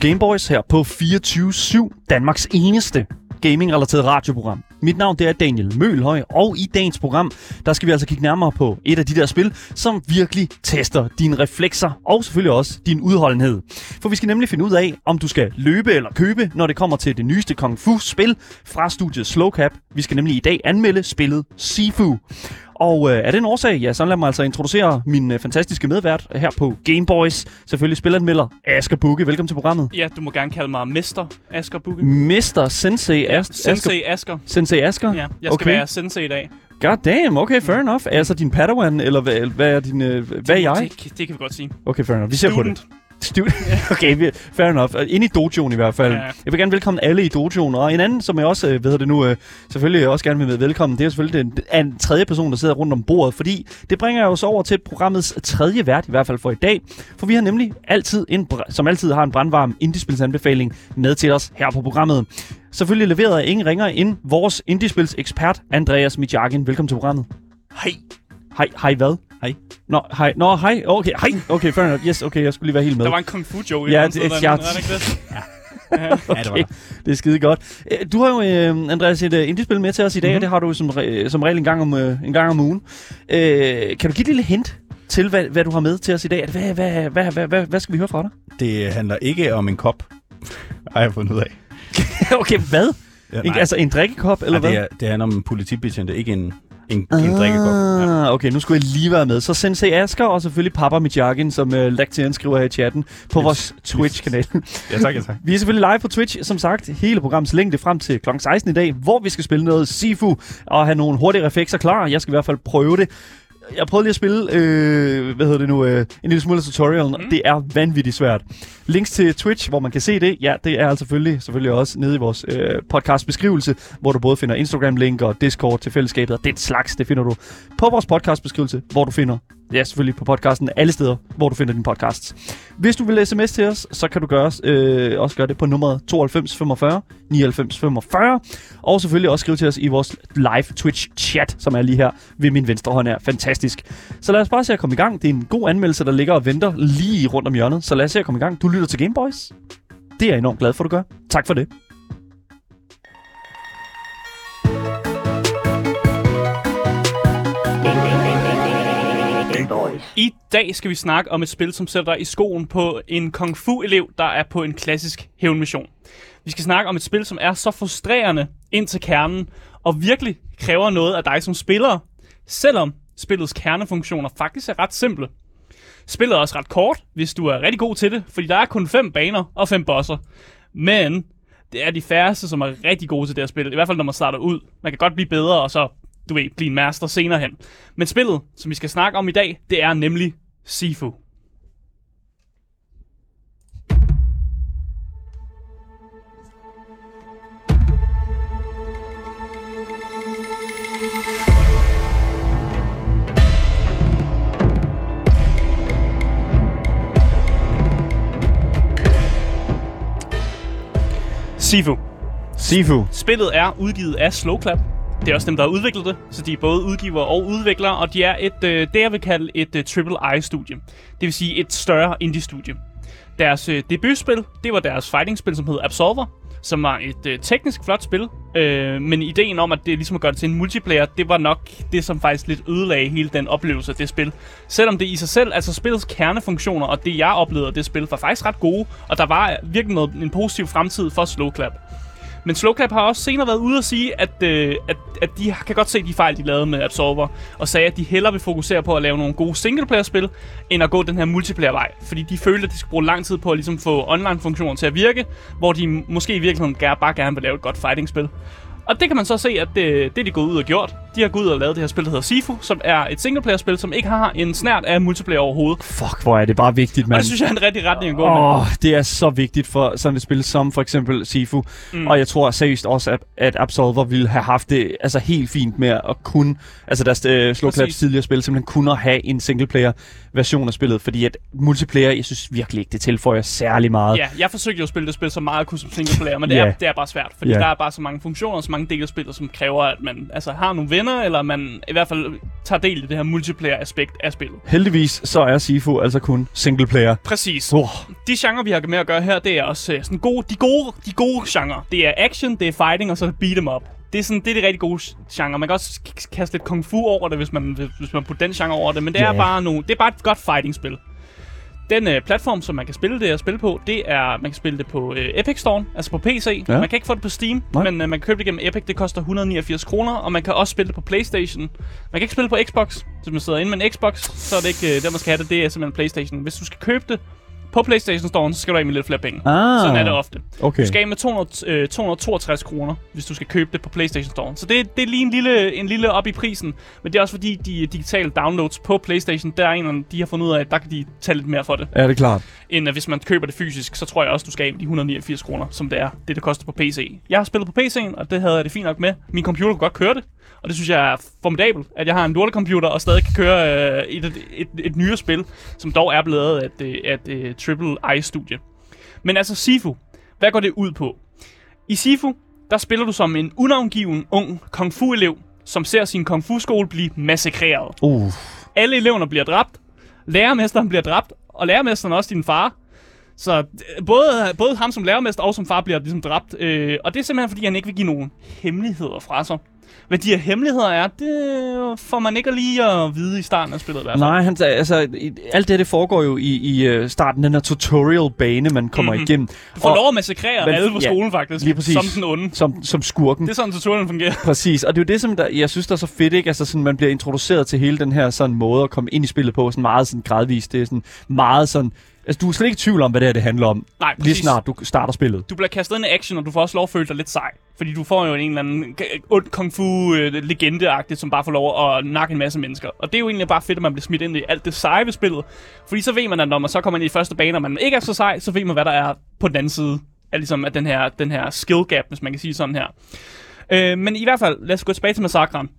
til Gameboys her på 24-7, Danmarks eneste gaming-relateret radioprogram. Mit navn det er Daniel Mølhøj, og i dagens program, der skal vi altså kigge nærmere på et af de der spil, som virkelig tester dine reflekser, og selvfølgelig også din udholdenhed. For vi skal nemlig finde ud af, om du skal løbe eller købe, når det kommer til det nyeste Kung Fu-spil fra studiet Slowcap. Vi skal nemlig i dag anmelde spillet Sifu. Og øh, af den årsag, ja, så lad mig altså introducere min øh, fantastiske medvært her på Gameboys. Selvfølgelig spilanmelder Asger Bukke. Velkommen til programmet. Ja, du må gerne kalde mig Mester Asger Bugge. Mr. Sensei Ja, As- Sensei Asger. Sensei Asger? Ja, jeg skal Okay. være sensei i dag. God damn, okay, fair enough. Er jeg så din padawan, eller hvad, hvad er din... Øh, hvad er jeg? Det, det kan vi godt sige. Okay, fair enough. Vi ser på Student. det. Student. okay, vi, fair enough. Ind i dojoen i hvert fald. Ja. Jeg vil gerne velkommen alle i dojoen. Og en anden, som jeg også, øh, ved det nu, øh, selvfølgelig også gerne vil med velkommen, det er selvfølgelig den en tredje person, der sidder rundt om bordet. Fordi det bringer jo så over til programmets tredje vært, i hvert fald for i dag. For vi har nemlig altid, en, som altid har en brandvarm indiespilsanbefaling med til os her på programmet. Selvfølgelig leveret af ingen ringer end vores indiespils ekspert, Andreas Mijakin. Velkommen til programmet. Hej. Hej, hej hvad? Hej. Nå, hej. Nå, hej. Okay, hej. Okay, fair enough. Yes, okay, jeg skulle lige være helt med. Der var en kung fu joke i Ja, ja, det- der, jeg- det ikke det? Ja. Ja, det var Okay, det er skide godt. Øh, Du har jo, øh, Andreas, et uh, indiespil med til os i dag, mm-hmm. og det har du som, re- som regel en gang om, øh, en gang om ugen. Øh, kan du give et lille hint til, hvad, hvad du har med til os i dag? Hvad, hvad, hvad, hvad, hvad, hvad skal vi høre fra dig? Det handler ikke om en kop, har jeg fundet ud af. okay, hvad? Ja, En, altså en drikkekop, eller nej, hvad? det, er, det handler om en politibetjent, ikke en, en, en drikkekop. Ja. Ah, okay, nu skulle jeg lige være med. Så Sensei Asker og selvfølgelig Papa Mijakin, som uh, Laktian skriver her i chatten på Yes. vores Twitch-kanal. ja, tak, ja, tak. Vi er selvfølgelig live på Twitch, som sagt, hele programmets længde frem til kl. 16 i dag, hvor vi skal spille noget Sifu og have nogle hurtige reflekser klar. Jeg skal i hvert fald prøve det. Jeg prøvede lige at spille, øh, hvad hedder det nu, øh, en lille smule af tutorialen, mm. det er vanvittigt svært. Links til Twitch, hvor man kan se det, ja, det er altså selvfølgelig, selvfølgelig også nede i vores øh, podcast beskrivelse, hvor du både finder Instagram-link og Discord til fællesskabet, og den slags, det finder du på vores podcast beskrivelse, hvor du finder, ja selvfølgelig på podcasten, alle steder, hvor du finder din podcast. Hvis du vil sms til os, så kan du gøre, øh, også gøre det på nummeret 92 45 99 45. Og selvfølgelig også skrive til os i vores live Twitch-chat, som er lige her ved min venstre hånd her. Fantastisk. Så lad os bare se at komme i gang. Det er en god anmeldelse, der ligger og venter lige rundt om hjørnet. Så lad os se at komme i gang. Du lytter til Gameboys. Det er jeg enormt glad for, du gør. Tak for det. I dag skal vi snakke om et spil, som sætter dig i skoen på en kung fu-elev, der er på en klassisk hævnmission. Vi skal snakke om et spil, som er så frustrerende ind til kernen, og virkelig kræver noget af dig som spiller, selvom spillets kernefunktioner faktisk er ret simple. Spillet er også ret kort, hvis du er rigtig god til det, fordi der er kun fem baner og fem bosser. Men det er de færreste, som er rigtig gode til det her spil. I hvert fald, når man starter ud. Man kan godt blive bedre, og så, du ved, blive en master senere hen. Men spillet, som vi skal snakke om i dag, det er nemlig Sifu. Sifu. Sifu. Spillet er udgivet af Slowclap. Det er også dem, der har udviklet det, så de er både udgiver og udvikler, og de er et, øh, det, jeg vil kalde et øh, triple-I-studie. Det vil sige et større indie-studie. Deres øh, debutspil, det var deres fighting-spil, som hed Absolver, som var et øh, teknisk flot spil, øh, men ideen om, at det ligesom at gøre det til en multiplayer, det var nok det, som faktisk lidt ødelagde hele den oplevelse af det spil. Selvom det i sig selv, altså spillets kernefunktioner og det, jeg oplevede af det spil, var faktisk ret gode, og der var virkelig noget, en positiv fremtid for Slowclap. Men Slowclap har også senere været ude og sige, at, øh, at, at de kan godt se de fejl, de lavede med Absolver, og sagde, at de hellere vil fokusere på at lave nogle gode singleplayer-spil, end at gå den her multiplayer-vej. Fordi de følte, at de skulle bruge lang tid på at ligesom få online-funktioner til at virke, hvor de måske i virkeligheden gerne, bare gerne vil lave et godt fighting-spil. Og det kan man så se, at det, det er de gået ud og gjort. De har gået ud og lavet det her spil, der hedder Sifu, som er et singleplayer-spil, som ikke har en snært af multiplayer overhovedet. Fuck, hvor er det bare vigtigt, Og mand. det synes jeg er en rigtig retning at gå med. Oh, det er så vigtigt for sådan et spil som for eksempel Sifu. Mm. Og jeg tror seriøst også, at, at Absolver ville have haft det altså helt fint med at kunne, altså deres øh, Slowclaps Præcis. tidligere spil, simpelthen kunne have en singleplayer version af spillet, fordi at multiplayer, jeg synes virkelig ikke, det tilføjer særlig meget. Ja, jeg forsøgte jo at spille det spil så meget kunne som single player, men det, Ja. er, det er bare svært, fordi Ja. der er bare så mange funktioner og så mange dele af spillet, som kræver, at man altså, har nogle venner, venner, eller man i hvert fald tager del i det her multiplayer-aspekt af spillet. Heldigvis så er Sifu altså kun single player. Præcis. Oh, De genre, vi har med at gøre her, det er også øh, sådan gode, de gode, de gode genre. Det er action, det er fighting, og så beat 'em up. Det er, sådan, det er de rigtig gode genre. Man kan også kaste lidt kung fu over det, hvis man, hvis man putter den genre over det. Men det Ja. er bare nogle, det er bare et godt fighting-spil. Den øh, platform, som man kan spille det at spille på, det er, man kan spille det på øh, Epic Store, altså på PC. Ja. Man kan ikke få det på Steam, Nej. Men øh, man kan købe det gennem Epic. Det koster 189 kroner, og man kan også spille det på Playstation. Man kan ikke spille på Xbox. Hvis man sidder inde med en Xbox, så er det ikke øh, der, man skal have det. Det er simpelthen Playstation. Hvis du skal købe det på Playstation Store, så skal du af med lidt flere penge. Ah. Sådan er det ofte. okay. Du skal af med 200, øh, 262 kroner, hvis du skal købe det på PlayStation Store. Så det, det er lige en lille, en lille op i prisen. Men det er også fordi, de digitale downloads på PlayStation, der er en, af dem, de har fundet ud af, at der kan de tage lidt mere for det. Ja, det er klart. End at hvis man køber det fysisk, så tror jeg også, du skal af med de 189 kroner, som det er, det det koster på PC. Jeg har spillet på PC'en, og det havde jeg det fint nok med. Min computer kunne godt køre det. Og det synes jeg er formidabelt, at jeg har en lortecomputer og stadig kan køre øh, et, et, et, et nyere spil, som dog er blevet af et, et, et Triple I-studie. Men altså Sifu, hvad går det ud på? I Sifu, der spiller du som en unavngiven ung kung fu-elev, som ser sin kung fu-skole blive massakreret. Uh. Alle eleverne bliver dræbt, lærermesteren bliver dræbt, og lærermesteren er også din far. Så øh, både, både ham som lærermester og som far bliver ligesom dræbt. Øh, og det er simpelthen, fordi han ikke vil give nogen hemmeligheder fra sig. Hvad de her hemmeligheder er, det får man ikke lige at vide i starten af spillet i hvert fald. Nej, han, altså, alt det, det foregår jo i, i øh, starten, den her tutorial-bane, man kommer Mhm. mm-hmm. igennem. Du får lov at massakrere Men- alle på ja, skolen faktisk, lige præcis. som den onde. Som, som skurken. Det er sådan, tutorialen fungerer. Præcis, og det er jo det, som der, jeg synes, der er så fedt, ikke? Altså, sådan, man bliver introduceret til hele den her sådan, måde at komme ind i spillet på, sådan meget sådan, gradvist. Det er sådan meget sådan... Altså, du er slet ikke i tvivl om, hvad det her det handler om, Nej, lige præcis. snart du starter spillet. Du bliver kastet ind i action, og du får også lov at føle dig lidt sej. Fordi du får jo en eller anden ond kung fu øh, legende som bare får lov at nakke en masse mennesker. Og det er jo egentlig bare fedt, at man bliver smidt ind i alt det seje ved spillet. Fordi så ved man, at når man så kommer ind i første bane, og man ikke er så sej, så ved man, hvad der er på den anden side af, ligesom, af den, her, den her skill gap, hvis man kan sige sådan her. Øh, men i hvert fald, lad os gå tilbage til massakren.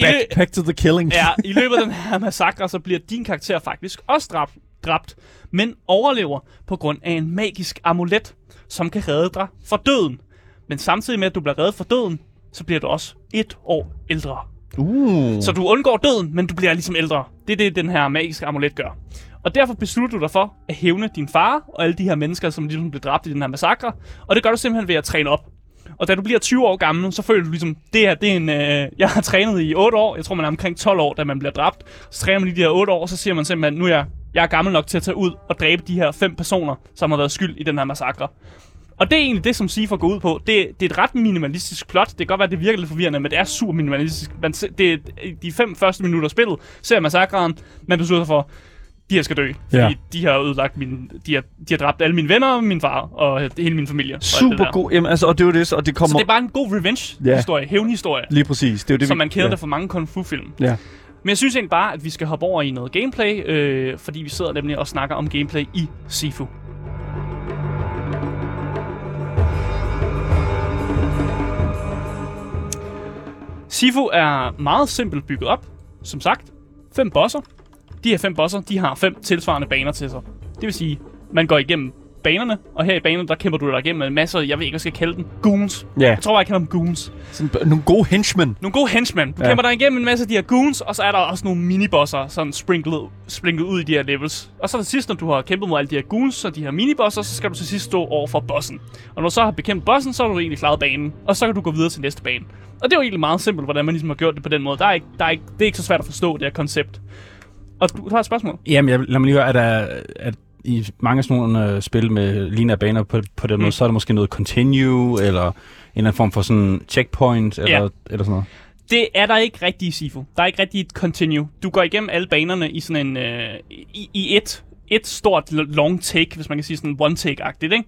Back, back to the killing. Ja, i løbet af den her massakre, så bliver din karakter faktisk også dræbt, dræbt, men overlever på grund af en magisk amulet, som kan redde dig fra døden. Men samtidig med, at du bliver reddet fra døden, så bliver du også et år ældre. Uh. Så du undgår døden, men du bliver ligesom ældre. Det er det, den her magiske amulet gør. Og derfor beslutter du dig for at hævne din far og alle de her mennesker, som ligesom blev dræbt i den her massakre. Og det gør du simpelthen ved at træne op. Og da du bliver 20 år gammel, så føler du ligesom, det her, det er en, øh, jeg har trænet i 8 år. Jeg tror, man er omkring 12 år, da man bliver dræbt. Så træner man lige de her 8 år, så siger man simpelthen, nu er jeg, jeg er gammel nok til at tage ud og dræbe de her fem personer, som har været skyld i den her massakre. Og det er egentlig det, som Sifa går ud på. Det, det er et ret minimalistisk plot. Det kan godt være, at det virker lidt forvirrende, men det er super minimalistisk. Man, se- det er de fem første minutter af spillet, ser massakren, man beslutter sig for, de her skal dø. Fordi Ja. de har ødelagt min, de har, de har dræbt alle mine venner, min far og hele min familie. Super god. Jamen, altså, og det er det, så- og det Så kommer... det er bare en god revenge-historie, hævnhistorie, Lige præcis. Det er jo det, som vi- man kender ja. det fra mange kung fu-film. Ja. Men jeg synes egentlig bare, at vi skal hoppe over i noget gameplay, øh, fordi vi sidder nemlig og snakker om gameplay i Sifu. Sifu er meget simpelt bygget op. Som sagt, fem bosser. De her fem bosser, de har fem tilsvarende baner til sig. Det vil sige, man går igennem banerne, og her i banerne, der kæmper du dig igennem en masse, jeg ved ikke, hvad jeg skal kalde dem, goons. Ja. Jeg tror bare, jeg kalder dem goons. Sådan, b- nogle gode henchmen. Nogle gode henchmen. Du Ja. kæmper dig igennem en masse af de her goons, og så er der også nogle minibosser, sådan sprinklet, sprinklet ud i de her levels. Og så til sidst, når du har kæmpet mod alle de her goons og de her minibosser, så skal du til sidst stå over for bossen. Og når du så har bekæmpet bossen, så har du egentlig klaret banen, og så kan du gå videre til næste bane. Og det er jo egentlig meget simpelt, hvordan man ligesom har gjort det på den måde. Der er ikke, der er ikke, det er ikke så svært at forstå, det her koncept. Og du, du har et spørgsmål? Jamen, jeg, lad mig lige høre, at, der, at i mange af sådan nogle øh, spil med lignende baner på, på den måde, Mm. så er der måske noget continue, eller en eller anden form for sådan checkpoint, eller, Ja. eller sådan noget. Det er der ikke rigtig i Sifu. Der er ikke rigtig et continue. Du går igennem alle banerne i sådan en... Øh, i, I et, et stort long take, hvis man kan sige sådan one take-agtigt, ikke?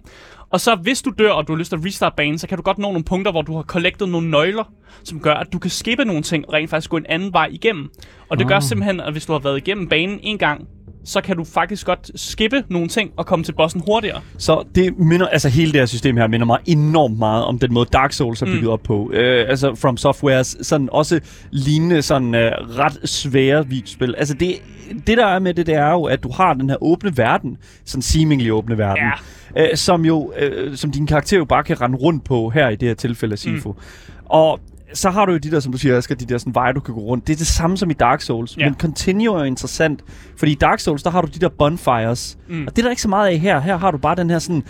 Og så hvis du dør, og du har lyst til at restart banen, så kan du godt nå nogle punkter, hvor du har collected nogle nøgler, som gør, at du kan skippe nogle ting og rent faktisk gå en anden vej igennem. Og det gør simpelthen, at hvis du har været igennem banen en gang, så kan du faktisk godt skippe nogle ting og komme til bossen hurtigere. Så det minder, altså hele det her system her minder mig enormt meget om den måde Dark Souls er bygget mm. op på. Øh, altså From Softwares sådan også lignende sådan øh, ret svære videospil. Altså det, det der er med det, det er jo, at du har den her åbne verden, sådan seemingly åbne verden, Ja. øh, som jo, øh, som din karakter jo bare kan rende rundt på her i det her tilfælde af Sifu. Mm. Og så har du jo de der, som du siger, Asger, de der sådan veje, du kan gå rundt. Det er det samme som i Dark Souls, Ja. men Continue er interessant, fordi i Dark Souls, der har du de der bonfires, mm. og det er der ikke så meget af her. Her har du bare den her sådan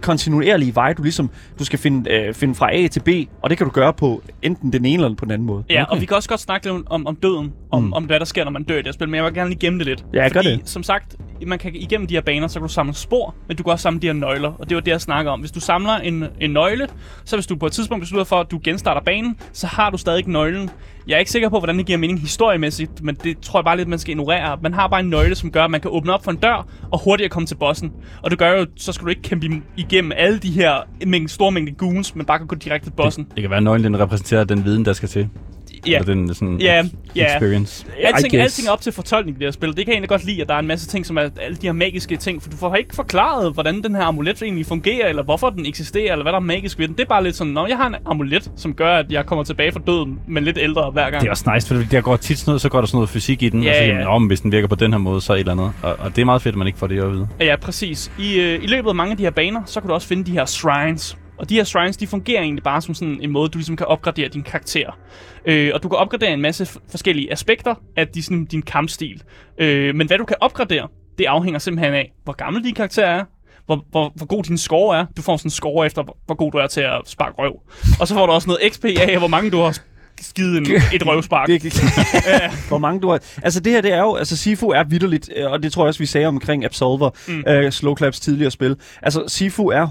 kontinuerlige vej, du ligesom, du skal finde, øh, finde fra A til B, og det kan du gøre på enten den ene eller på den anden måde. Ja, okay. og vi kan også godt snakke lidt om, om døden, om, mm. Om hvad der sker, når man dør i det her spil, men jeg vil gerne lige gemme det lidt. Ja, gør Fordi, det. som sagt, man kan igennem de her baner, så kan du samle spor, men du kan også samle de her nøgler, og det var det, jeg snakker om. Hvis du samler en, en nøgle, så hvis du på et tidspunkt beslutter for, at du genstarter banen, så har du stadig nøglen. Jeg er ikke sikker på, hvordan det giver mening historiemæssigt, men det tror jeg bare lidt, man skal ignorere. Man har bare en nøgle, som gør, at man kan åbne op for en dør og hurtigere komme til bossen. Og det gør jo, så skal du ikke kæmpe igennem alle de her mængde, store mængde goons, men bare kan gå direkte til bossen. Det kan være, at nøglen den repræsenterer den viden, der skal til. Ja, Eller den sådan Ja, ja. experience. Alting, alting er op til fortolkning i det her spil. Det kan jeg egentlig godt lide, at der er en masse ting, som er alle de her magiske ting. For du får ikke forklaret, hvordan den her amulet egentlig fungerer, eller hvorfor den eksisterer, eller hvad der er magisk ved den. Det er bare lidt sådan, at jeg har en amulet, som gør, at jeg kommer tilbage fra døden, men lidt ældre hver gang. Det er også nice, for der går tit sådan noget, så går der sådan noget fysik i den. Ja, og så, ja. jamen, om hvis den virker på den her måde, så er et eller andet. Og, og det er meget fedt, at man ikke får det at vide. Ja, præcis. I, øh, I løbet af mange af de her baner, så kan du også finde de her shrines. Og de her shrines, de fungerer egentlig bare som sådan en måde, du ligesom kan opgradere din karakter. Øh, og du kan opgradere en masse f- forskellige aspekter af de, sådan, din kampstil. Øh, men hvad du kan opgradere, det afhænger simpelthen af, hvor gammel din karakter er, hvor, hvor, hvor god din score er. Du får sådan en score efter, hvor, hvor god du er til at sparke røv. Og så får du også noget XP af, hvor mange du har skidet en, et røvspark. Det, det, hvor mange du har... Altså det her, det er jo... Altså Sifu er vidderligt, øh, og det tror jeg også, vi sagde omkring Absolver, Mm. mm. øh, Slowclaps tidligere spil. Altså Sifu er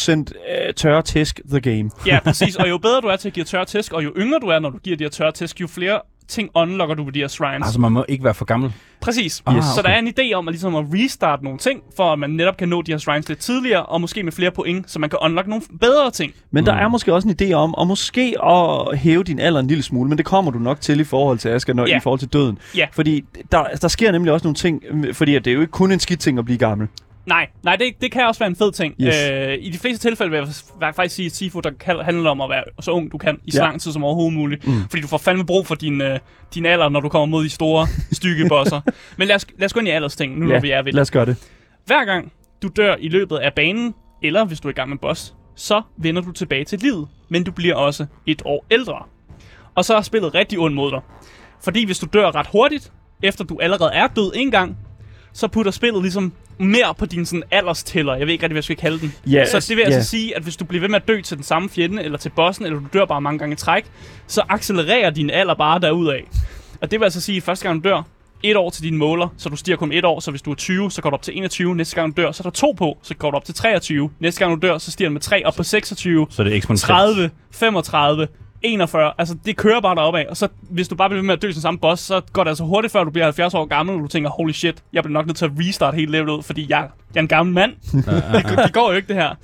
100% øh, tørre tæsk the game. Ja, præcis. Og jo bedre du er til at give tørre tæsk, og jo yngre du er, når du giver de her tørre tæsk, jo flere ting unlocker du ved de her shrines. Altså, man må ikke være for gammel. Præcis. Ah, Yes. Så okay. der er en idé om at, ligesom at restarte nogle ting, for at man netop kan nå de her shrines lidt tidligere, og måske med flere point, så man kan unlock nogle bedre ting. Men der Mm. er måske også en idé om, og måske at hæve din alder en lille smule, men det kommer du nok til i forhold til Asger, når, Ja. i forhold til døden. Ja. Fordi der, der sker nemlig også nogle ting, fordi at det er jo ikke kun en skidt ting at blive gammel. Nej, nej det, det kan også være en fed ting. Yes. Øh, I de fleste tilfælde vil jeg faktisk sige, at Sifu der handler om at være så ung du kan, i så Ja. lang tid som overhovedet muligt. Mm. Fordi du får fandme brug for din, øh, din alder, når du kommer mod de store, stykke bosser. Men lad os, lad os gå ind i aldersting, nu når vi er ved lad os gøre det. Hver gang du dør i løbet af banen, eller hvis du er i gang med boss, så vender du tilbage til livet, men du bliver også et år ældre. Og så er spillet rigtig ondt mod dig. Fordi hvis du dør ret hurtigt, efter du allerede er død en gang, så putter spillet ligesom mere på din sådan alderstæller. Jeg ved ikke rigtig, hvad jeg skal kalde den. Ja, så det vil ja. altså sige, at hvis du bliver ved med at dø til den samme fjende, eller til bossen, eller du dør bare mange gange i træk, så accelererer din alder bare derudad. Og det vil altså sige, at første gang du dør, et år til dine måler, så du stiger kun et år, så hvis du er 20, så går du op til 21, næste gang du dør, så er der to på, så går du op til 23, næste gang du dør, så stiger den med 3 op på 26, Så det er eksponentielt. 30, 35, 41, altså det kører bare deroppe af, og så hvis du bare bliver ved med at dø til den samme boss, så går det altså hurtigt, før du bliver 70 år gammel, og du tænker, holy shit, jeg bliver nok nødt til at restart hele levelet, fordi jeg, jeg er en gammel mand. det, går- det går jo ikke det her.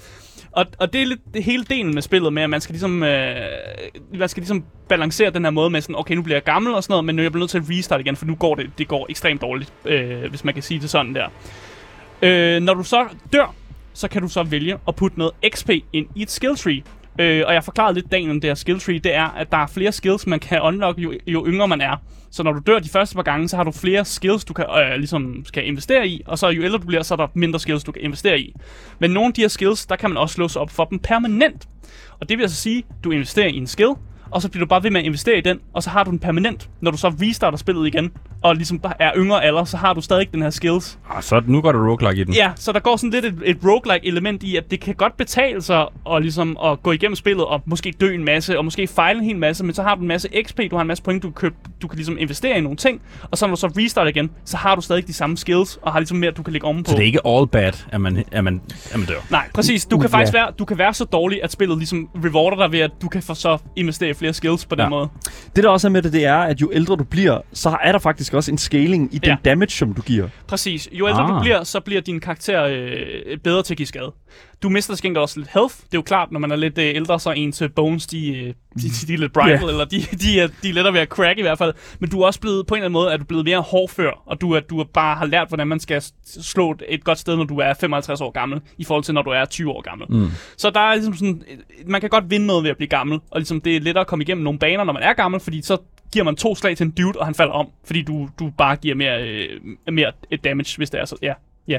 Og, og det er lidt det hele delen med spillet med, at man skal ligesom, øh, man skal ligesom balancere den her måde med sådan, okay, nu bliver jeg gammel og sådan noget, men nu er jeg nødt til at restarte igen, for nu går det, det går ekstremt dårligt, øh, hvis man kan sige det sådan der. Øh, når du så dør, så kan du så vælge at putte noget XP ind i et skill tree. Øh, og jeg forklarede lidt dagen om det her skill tree, det er, at der er flere skills, man kan unlock, jo, jo yngre man er. Så når du dør de første par gange, så har du flere skills, du kan, øh, ligesom skal investere i, og så jo ældre du bliver, så er der mindre skills, du kan investere i. Men nogle af de her skills, der kan man også låse op for dem permanent. Og det vil altså sige, du investerer i en skill, og så bliver du bare ved med at investere i den, og så har du den permanent. Når du så restarter spillet igen, og ligesom er yngre alder, så har du stadig den her skills. Ah, så nu går der roguelike i den. Ja, så der går sådan lidt et, et roguelike element i, at det kan godt betale sig at, ligesom, at gå igennem spillet og måske dø en masse, og måske fejle en hel masse, men så har du en masse XP, du har en masse point, du kan, købe, du kan ligesom investere i nogle ting, og så når du så restart igen, så har du stadig de samme skills, og har ligesom mere, du kan lægge ovenpå. Så det er ikke all bad, at man, at man, at man dør. Nej, præcis. Du Uh, kan faktisk være, du kan være så dårlig, at spillet ligesom rewarder dig ved, at du kan få så investere flere skills på den Ja. måde. Det der også er med det, det er, at jo ældre du bliver, så er der faktisk også en scaling i den Ja. damage, som du giver. Præcis. Jo ældre ah. du bliver, så bliver din karakter øh, bedre til at give skade. Du mister til gengæld også lidt health. Det er jo klart, når man er lidt øh, ældre, så er ens øh, bones, de, øh, de, de, de er lidt brittle, yeah. eller de, de, er, de er lettere ved at crack i hvert fald. Men du er også blevet, på en eller anden måde, er du blevet mere hårdfør, og du, er, du er bare har lært, hvordan man skal slå et, godt sted, når du er 55 år gammel, i forhold til, når du er 20 år gammel. Mm. Så der er ligesom sådan, man kan godt vinde noget ved at blive gammel, og ligesom det er lettere at komme igennem nogle baner, når man er gammel, fordi så giver man to slag til en dude, og han falder om, fordi du, du bare giver mere, øh, mere et damage, hvis det er så. Ja, ja.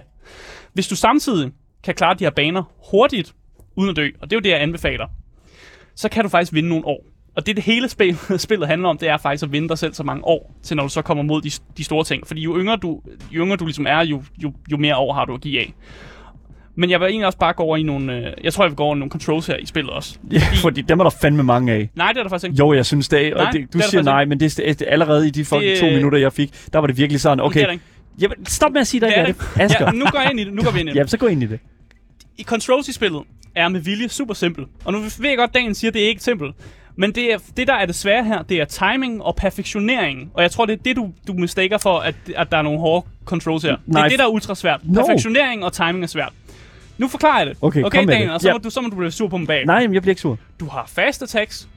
Hvis du samtidig kan klare de her baner hurtigt, uden at dø, og det er jo det, jeg anbefaler, så kan du faktisk vinde nogle år. Og det, det hele spil, spillet handler om, det er faktisk at vinde dig selv så mange år, til når du så kommer mod de, de store ting. Fordi jo yngre du, jo yngre du ligesom er, jo, jo, jo mere år har du at give af. Men jeg vil egentlig også bare gå over i nogle... Øh, jeg tror, jeg vil gå over i nogle controls her i spillet også. Ja, fordi dem er der fandme mange af. Nej, det er der faktisk ikke. Jo, jeg synes det. Og Nej, det, det du er der siger nej, men det, det, det, allerede i de fucking Det- to minutter, jeg fik, der var det virkelig sådan, Det okay, er ikke. Jamen, stop med at sige, der Det ikke er det det. Asger. Ja, nu går jeg ind i det. Nu går vi ind i det. Jamen, så gå ind i det. i controls i spillet er med vilje super simpel. Og nu ved jeg godt, at Daniel siger, at det er ikke simpelt. Men det, er, det, der er det svære her, det er timing og perfektionering. Og jeg tror, det er det, du, du mistaker for, at, at der er nogle hårde controls her. det Nej, er det, der er ultra svært. No. Perfektionering og timing er svært. Nu forklarer jeg det. Okay, okay Daniel, det. og så, Ja. må du, så må du blive sur på mig bag. Nej, men jeg bliver ikke sur. Du har fast attacks.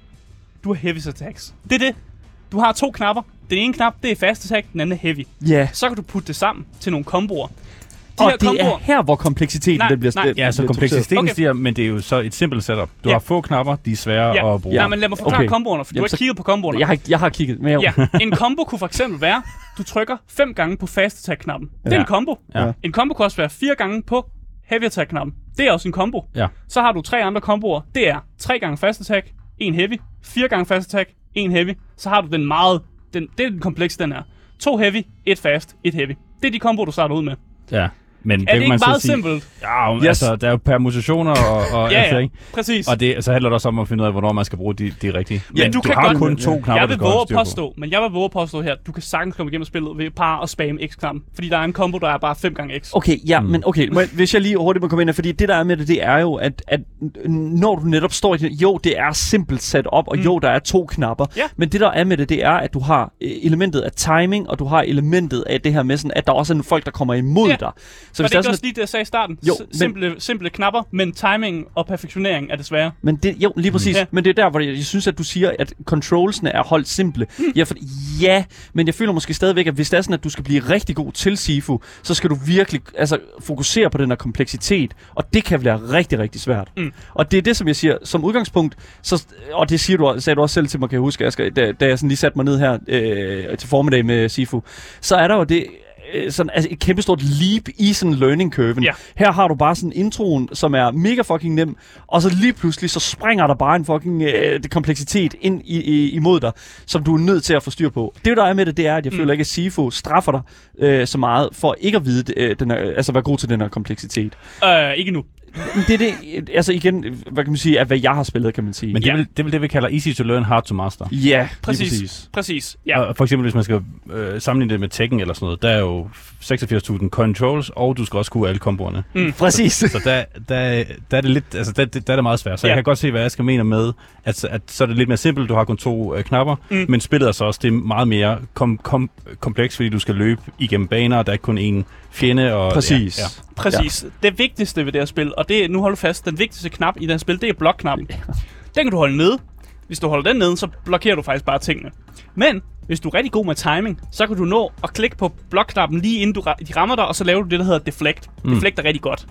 Du har heavy attacks. Det er det. Du har to knapper. Den ene knap, det er fast attack, den anden er heavy. Ja, Så kan du putte det sammen til nogle komboer. De og her det komboer, er her, hvor kompleksiteten Nej, den bliver nej. Ja, så kompleksiteten Okay. stiger, men det er jo så et simpelt setup. Du Ja. har få knapper, de er svære Ja. at bruge. Ja, men lad mig forklare Okay. komboerne, for du Jamen, har så- ikke kigget på komboerne. Jeg har, jeg har kigget, men jeg, Ja, en combo kunne for eksempel være, du trykker fem gange på fast attack-knappen. Det er Ja. en combo. Ja. En combo kan også være fire gange på heavy attack-knappen. Det er også en combo. Ja. Så har du tre andre komboer. Det er tre gange fast attack, en heavy, fire gange fast attack, en heavy. Så har du den meget, den, det er den kompleks, den er. To heavy, et fast, et heavy. Det er de combo, du starter ud med. ja. Men Er kan det ikke man meget sige, simpelt? Ja, Yes. altså, der er jo permutationer og, og Ja, altså, ja, ikke? præcis. Og det, så handler det også om at finde ud af, hvornår man skal bruge de, de rigtige. Ja, Men du du, kan har godt- kun to knapper, jeg vil våge at påstå, men jeg vil våge at påstå her, du kan sagtens komme igennem spillet ved bare at spamme X-knappen. Fordi der er en combo, der er bare 5 gange X. Okay, ja, Mm. men okay, jeg- hvis jeg lige hurtigt må komme ind her, fordi det der er med det, det er jo, at, at når du netop står i det, jo, det er simpelt sat op, og Mm. mm. jo, der er to knapper, Ja. men det der er med det, det er, at du har øh, elementet af timing, og du har elementet af det her med sådan, at der også er nogle folk, der kommer imod Ja. dig. Så hvis det ikke sådan, også lige det, jeg sagde i starten? Jo, S- men- simple, simple knapper, men timing og perfektionering er det svære. Men det, jo, lige præcis. Ja. Ja. Men det er der, hvor jeg, jeg synes, at du siger, at controlsene er holdt simple. Mm. Ja, for, ja, men jeg føler måske stadigvæk, at hvis det er sådan, at du skal blive rigtig god til Sifu, så skal du virkelig altså, fokusere på den her kompleksitet. Og det kan være rigtig, rigtig svært. Mm. Og det er det, som jeg siger, som udgangspunkt, så, og det siger du, sagde du også selv til mig, kan jeg huske, Asger, da, da jeg sådan lige satte mig ned her øh, til formiddag med Sifu, så er der jo det, sådan, altså et kæmpestort leap i sådan learning curven. Ja. Her har du bare sådan introen, som er mega fucking nem, og så lige pludselig, så springer der bare en fucking øh, kompleksitet ind i, i, imod dig, som du er nødt til at få styr på. Det, der er med det, det er, at jeg mm. føler ikke, at Sifo straffer dig øh, så meget, for ikke at vide, øh, den er, altså være god til den her kompleksitet. Øh, ikke nu. Det er det, altså igen, hvad kan man sige, af hvad jeg har spillet, kan man sige. Men det Ja. vel, det er vel det, vi kalder easy to learn, hard to master. ja, Præcis. præcis. Præcis. Ja. Og for eksempel, hvis man skal øh, sammenligne det med Tekken eller sådan noget, der er jo 86.000 controls, og du skal også kunne alle komboerne. Præcis. Så der, der, der er det lidt, altså der, der er det meget svært. Så Ja. jeg kan godt se, hvad jeg skal mene med, at, at så er det lidt mere simpelt, du har kun to øh, knapper, Mm. mm. men spillet er så også det er meget mere kom, kom, kompleks, fordi du skal løbe igennem baner, og der er ikke kun én fjende. Og, Præcis. Ja, ja. Præcis. Ja. Det vigtigste ved det her spil, og det nu holder du fast, den vigtigste knap i det her spil, det er blokknappen. Den kan du holde nede. Hvis du holder den nede, så blokerer du faktisk bare tingene. Men hvis du er rigtig god med timing, så kan du nå at klikke på blokknappen lige inden du ra- de rammer dig, og så laver du det, der hedder deflect. Mm. Deflect er rigtig godt.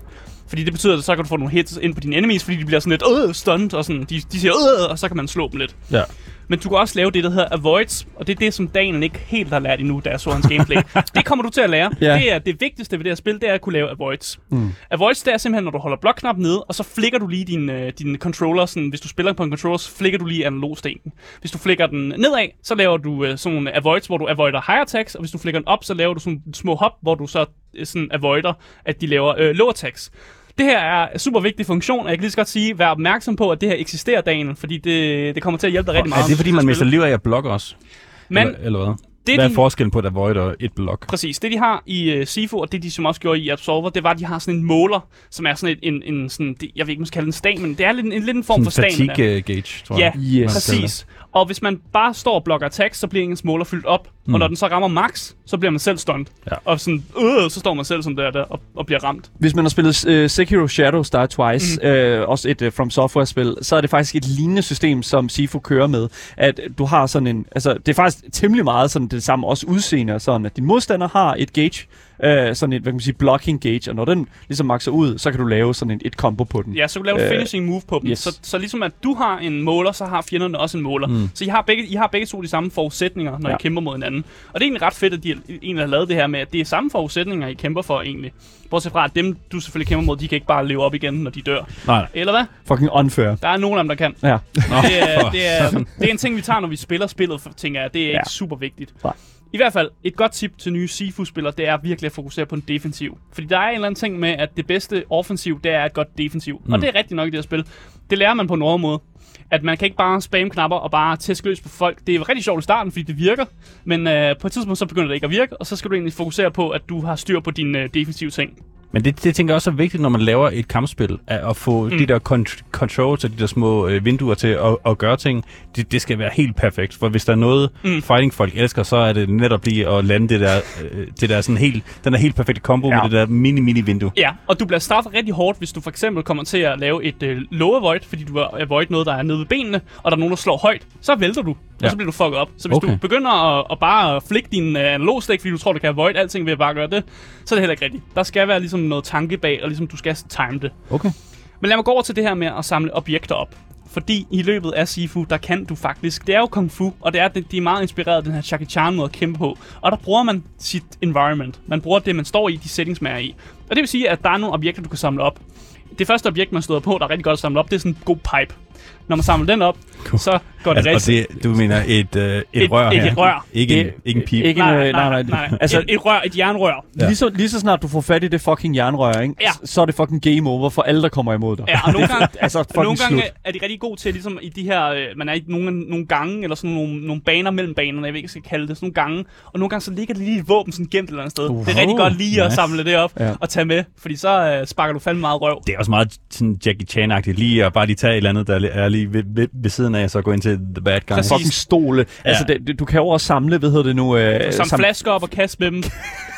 Fordi det betyder, at så kan du få nogle hits ind på dine enemies, fordi de bliver sådan lidt øh, stunned, og sådan, de, de siger øh, og så kan man slå dem lidt. Ja. Men du kan også lave det, der hedder avoids, og det er det, som Daniel ikke helt har lært endnu, da jeg så hans gameplay. det kommer du til at lære. Ja. Det er det vigtigste ved det her spil, det er at kunne lave avoids. Mm. Avoids, det er simpelthen, når du holder blokknappen nede, og så flikker du lige din, øh, din controller, sådan, hvis du spiller på en controller, så flikker du lige analogstenen. Hvis du flikker den nedad, så laver du øh, sådan nogle avoids, hvor du avoider high attacks, og hvis du flikker den op, så laver du sådan små hop, hvor du så øh, sådan avoider, at de laver øh, low attacks. Det her er en super vigtig funktion, og jeg kan lige så godt sige, vær opmærksom på, at det her eksisterer, Daniel, fordi det, det kommer til at hjælpe dig rigtig meget. Er det fordi, man mister liv af at blokke også? Men eller, eller hvad? Det, Hvad er de- forskellen på et avoid og et blok? Præcis. Det, de har i uh, Sifo, og det, de som også gjorde i Absolver, det var, at de har sådan en måler, som er sådan et, en, en sådan, det, jeg ved ikke, man skal kalde den stamina, men det er lidt en, en, lidt en form for Sådan stamina. fatigue øh, gauge, tror Ja, jeg. Yes. man kalder præcis. Og hvis man bare står og blokker attacks, så bliver ens måler fyldt op. Mm. Og når den så rammer max, så bliver man selv stunned. Ja. Og sådan, øh, så står man selv som der, der og, og bliver ramt. Hvis man har spillet uh, Sekiro Shadows Die Twice, mm. uh, også et uh, From Software-spil, så er det faktisk et lignende system, som Sifu kører med. At du har sådan en... Altså, det er faktisk temmelig meget sådan det samme, også udseende og sådan, at din modstander har et gauge, øh, sådan et, hvad kan man sige, blocking gauge, og når den ligesom makser ud, så kan du lave sådan et, et combo på den. Ja, så kan du lave Øh, finishing move på dem. yes. Så, så ligesom at du har en måler, så har fjenderne også en måler. Mm. Så I har, begge, I har begge to de samme forudsætninger, når ja. I kæmper mod hinanden. Og det er egentlig ret fedt, at de egentlig har lavet det her med, at det er samme forudsætninger, I kæmper for egentlig. Bortset fra, at dem, du selvfølgelig kæmper mod, de kan ikke bare leve op igen, når de dør. Nej. Eller hvad? Fucking unfair. Der er nogen af dem, der kan. Ja. Det er, det, er, det er en ting, vi tager, når vi spiller spillet, tænker jeg. Det er. Ja. ikke super vigtigt. Nej. I hvert fald, et godt tip til nye Sifu-spillere, det er virkelig at fokusere på en defensiv. Fordi der er en eller anden ting med, at det bedste offensiv, det er et godt defensiv. Mm. Og det er rigtigt nok i det her spil. Det lærer man på en måde. At man kan ikke bare spamme knapper og bare tæske løs på folk. Det er rigtig sjovt i starten, fordi det virker. Men øh, på et tidspunkt, så begynder det ikke at virke. Og så skal du egentlig fokusere på, at du har styr på dine øh, defensive ting. Men det, det tænker jeg også er vigtigt, når man laver et kampspil, at, at få mm. de der con- controls og de der små øh, vinduer til at, at gøre ting, det, det skal være helt perfekt. For hvis der er noget, Mm. mm. fighting folk elsker, så er det netop lige at lande det der, øh, det der sådan helt, den der helt perfekte combo ja. Med det der mini-mini vindue. Ja, og du bliver straffet rigtig hårdt, hvis du for eksempel kommer til at lave et øh, low avoid, fordi du har avoid noget, der er nede ved benene, og der er nogen, der slår højt, så vælter du, og Ja. så bliver du fucket op. Så hvis Okay. du begynder at, at bare flikke din øh, analogstik, fordi du tror, du kan avoid alting ved at bare gøre det, så er det heller ikke rigtigt. Der skal være ligesom noget tanke bag, og ligesom du skal time det. Okay. Men lad mig gå over til det her med at samle objekter op. Fordi i løbet af Sifu, der kan du faktisk... Det er jo kung fu, og det er, det, de er meget inspireret af den her Jackie Chan måde at kæmpe på. Og der bruger man sit environment. Man bruger det, man står i, de settings, man er i. Og det vil sige, at der er nogle objekter, du kan samle op. Det første objekt, man støder på, der er rigtig godt at samle op, det er sådan en god pipe. Når man samler den op, så går det Altså, rigtig... og det, du mener et, øh, et, Et- rør et her? rør. Ikke en, Det- ikke en pip. Ikke Nej, en, nej, øh, nej, nej, nej. Altså, et, et rør, et jernrør. Ja. Lige, så, lige så snart du får fat i det fucking jernrør, ikke? Ja. Så er det fucking game over for alle, der kommer imod dig. Ja, og nogle gange, altså, nogle gange slut. er de rigtig gode til, ligesom i de her, øh, man er i nogle, nogle gange, eller sådan nogle, nogle baner mellem banerne, jeg ved ikke, skal kalde det, sådan nogle gange. Og nogle gange så ligger det lige et våben sådan gemt et eller andet sted. Uh, det er rigtig godt lige at nice. samle det op Ja. og tage med, fordi så øh, sparker du fandme meget røv. Det er også meget sådan Jackie Chan-agtigt, lige at bare lige tage et eller andet, der er lige ved, ved, ved siden af, så gå ind til the bad guy. Præcis. Fucking stole. Ja. Altså, det, du kan jo også samle, hvad hedder det nu? Øh, Som flasker op og kaste med dem.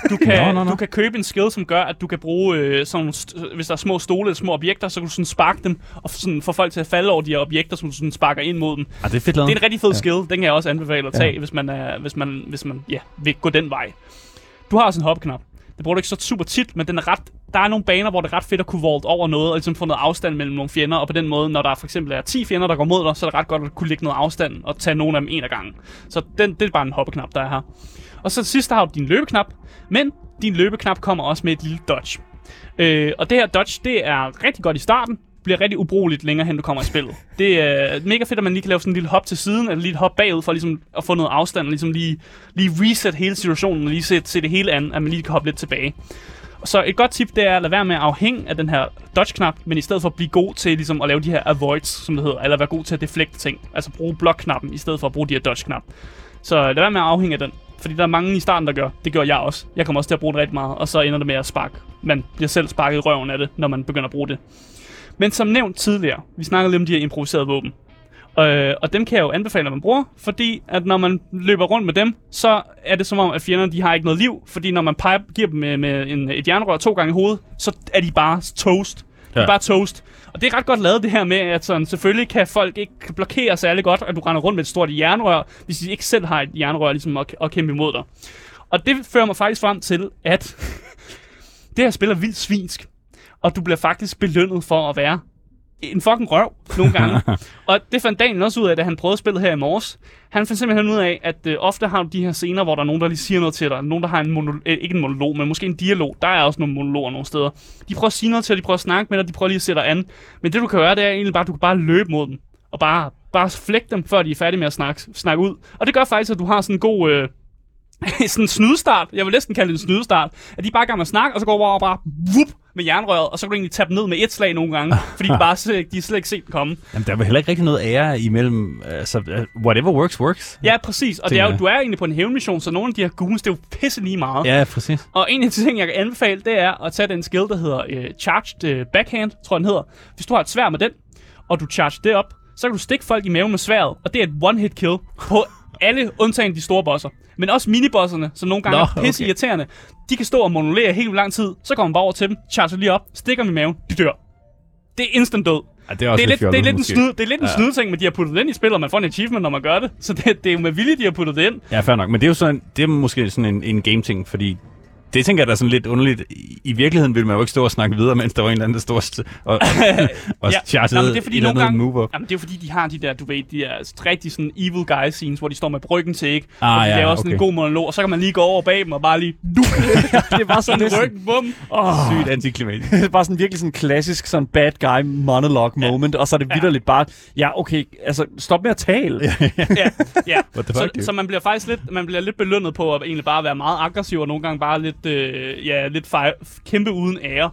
Du kan, Nå, nå, nå. du kan købe en skill, som gør, at du kan bruge øh, sådan, st- hvis der er små stole eller små objekter, så kan du sådan sparke dem og sådan få folk til at falde over de her objekter, som du sådan sparker ind mod dem. Ah, det er fedt. Det er en rigtig fed ja. skill. Den kan jeg også anbefale at tage, ja. hvis man, er, hvis man, hvis man ja, vil gå den vej. Du har også en hopknap. Det bruger du ikke så super tit, men den er ret, der er nogle baner, hvor det er ret fedt at kunne vault over noget, og ligesom få noget afstand mellem nogle fjender, og på den måde, når der for eksempel er 10 fjender, der går mod dig, så er det ret godt at kunne lægge noget afstand og tage nogle af dem en af gangen. Så den, det er bare en hoppeknap, der er her. Og så til sidst har du din løbeknap, men din løbeknap kommer også med et lille dodge. Øh, og det her dodge, det er rigtig godt i starten, bliver rigtig ubrugeligt længere hen du kommer i spillet. Det er mega fedt, at man lige kan lave sådan en lille hop til siden, eller lige et hop bagud, for ligesom at få noget afstand, og ligesom lige, lige reset hele situationen, og lige se, se det hele an, at man lige kan hoppe lidt tilbage. Så et godt tip, det er at lade være med at afhænge af den her dodge-knap, men i stedet for at blive god til ligesom, at lave de her avoids, som det hedder, eller være god til at deflekte ting. Altså bruge blok-knappen, i stedet for at bruge de her dodge-knap. Så lad være med at afhænge af den. Fordi der er mange i starten, der gør. Det gør jeg også. Jeg kommer også til at bruge det rigtig meget, og så ender det med at sparke. Man bliver selv sparket i røven af det, når man begynder at bruge det. Men som nævnt tidligere, vi snakkede lidt om de her improviserede våben. Øh, og dem kan jeg jo anbefale, at man bruger, fordi at når man løber rundt med dem, så er det som om, at fjenderne de har ikke noget liv, fordi når man peger, giver dem med, med en, et jernrør to gange i hovedet, så er de bare toast. De er Ja. bare toast. Og det er ret godt lavet det her med, at sådan, selvfølgelig kan folk ikke blokere særlig godt, at du render rundt med et stort jernrør, hvis de ikke selv har et jernrør ligesom at, at kæmpe imod dig. Og det fører mig faktisk frem til, at det her spil er vildt svinsk. Og du bliver faktisk belønnet for at være en fucking røv nogle gange. og det fandt Daniel også ud af, da han prøvede spillet her i morges. Han fandt simpelthen ud af, at øh, ofte har du de her scener, hvor der er nogen, der lige siger noget til dig. Nogen, der har en monolog, øh, ikke en monolog, men måske en dialog. Der er også nogle monologer nogle steder. De prøver at sige noget til dig, de prøver at snakke med dig, de prøver lige at sætte dig an. Men det du kan gøre, det er egentlig bare, at du kan bare løbe mod dem. Og bare, bare flække dem, før de er færdige med at snakke, snakke ud. Og det gør faktisk, at du har sådan en god... Øh, sådan en snydestart. Jeg vil næsten kalde det en snydestart. At de bare er gang med at snakke, og så går bare, bare vup, med jernrøret, og så kan du egentlig tage dem ned med et slag nogle gange, fordi de bare slet, de slet ikke set komme. Jamen, der er vel heller ikke rigtig noget ære imellem... Altså, uh, whatever works, works. Ja, præcis. Og det er jo, du er egentlig på en hævnmission, så nogle af de her goons, det er jo pisse lige meget. Ja, præcis. Og en af de ting, jeg kan anbefale, det er at tage den skill, der hedder øh, Charged øh, Backhand, tror jeg den hedder. Hvis du har et svær med den, og du charge det op, så kan du stikke folk i maven med sværet, og det er et one-hit kill på alle, undtagen de store bosser. Men også minibosserne, som nogle gange Nå, er pisse okay. irriterende. De kan stå og monolere helt lang tid, så kommer man bare over til dem, charger lige op, stikker dem i maven, de dør. Det er instant død. Ja, det er også Det er lidt, det er fjollet, lidt en snyd, det er lidt en Ja. snydeting, men de har puttet det ind i spillet, og man får en achievement, når man gør det. Så det, det er jo med vilje, de har puttet det ind. Ja, fair nok. Men det er jo sådan, det er måske sådan en, en game-ting, fordi Det tænker jeg da er sådan lidt underligt. I, virkeligheden ville man jo ikke stå og snakke videre, mens der var en eller anden, der stod og, st- og, og Ja, chartede nå, det er fordi nogle gange- move. Jamen, det er fordi, de har de der, du ved, de der rigtig sådan evil guy scenes, hvor de står med bryggen til, ikke? Ah, og de ja, laver sådan okay. en god monolog, og så kan man lige gå over bag dem og bare lige du, det er bare sådan, lidt, ryggen, bum. oh, Sygt antiklimatisk. det er bare sådan virkelig sådan en klassisk sådan bad guy monologue moment, og så er det Ja. vidderligt bare, ja okay, altså stop med at tale. Ja, ja. The så, så man bliver faktisk lidt, man bliver lidt belønnet på at egentlig bare være meget aggressiv, og nogle gange bare lidt, øh, ja, lidt fej, kæmpe uden ære.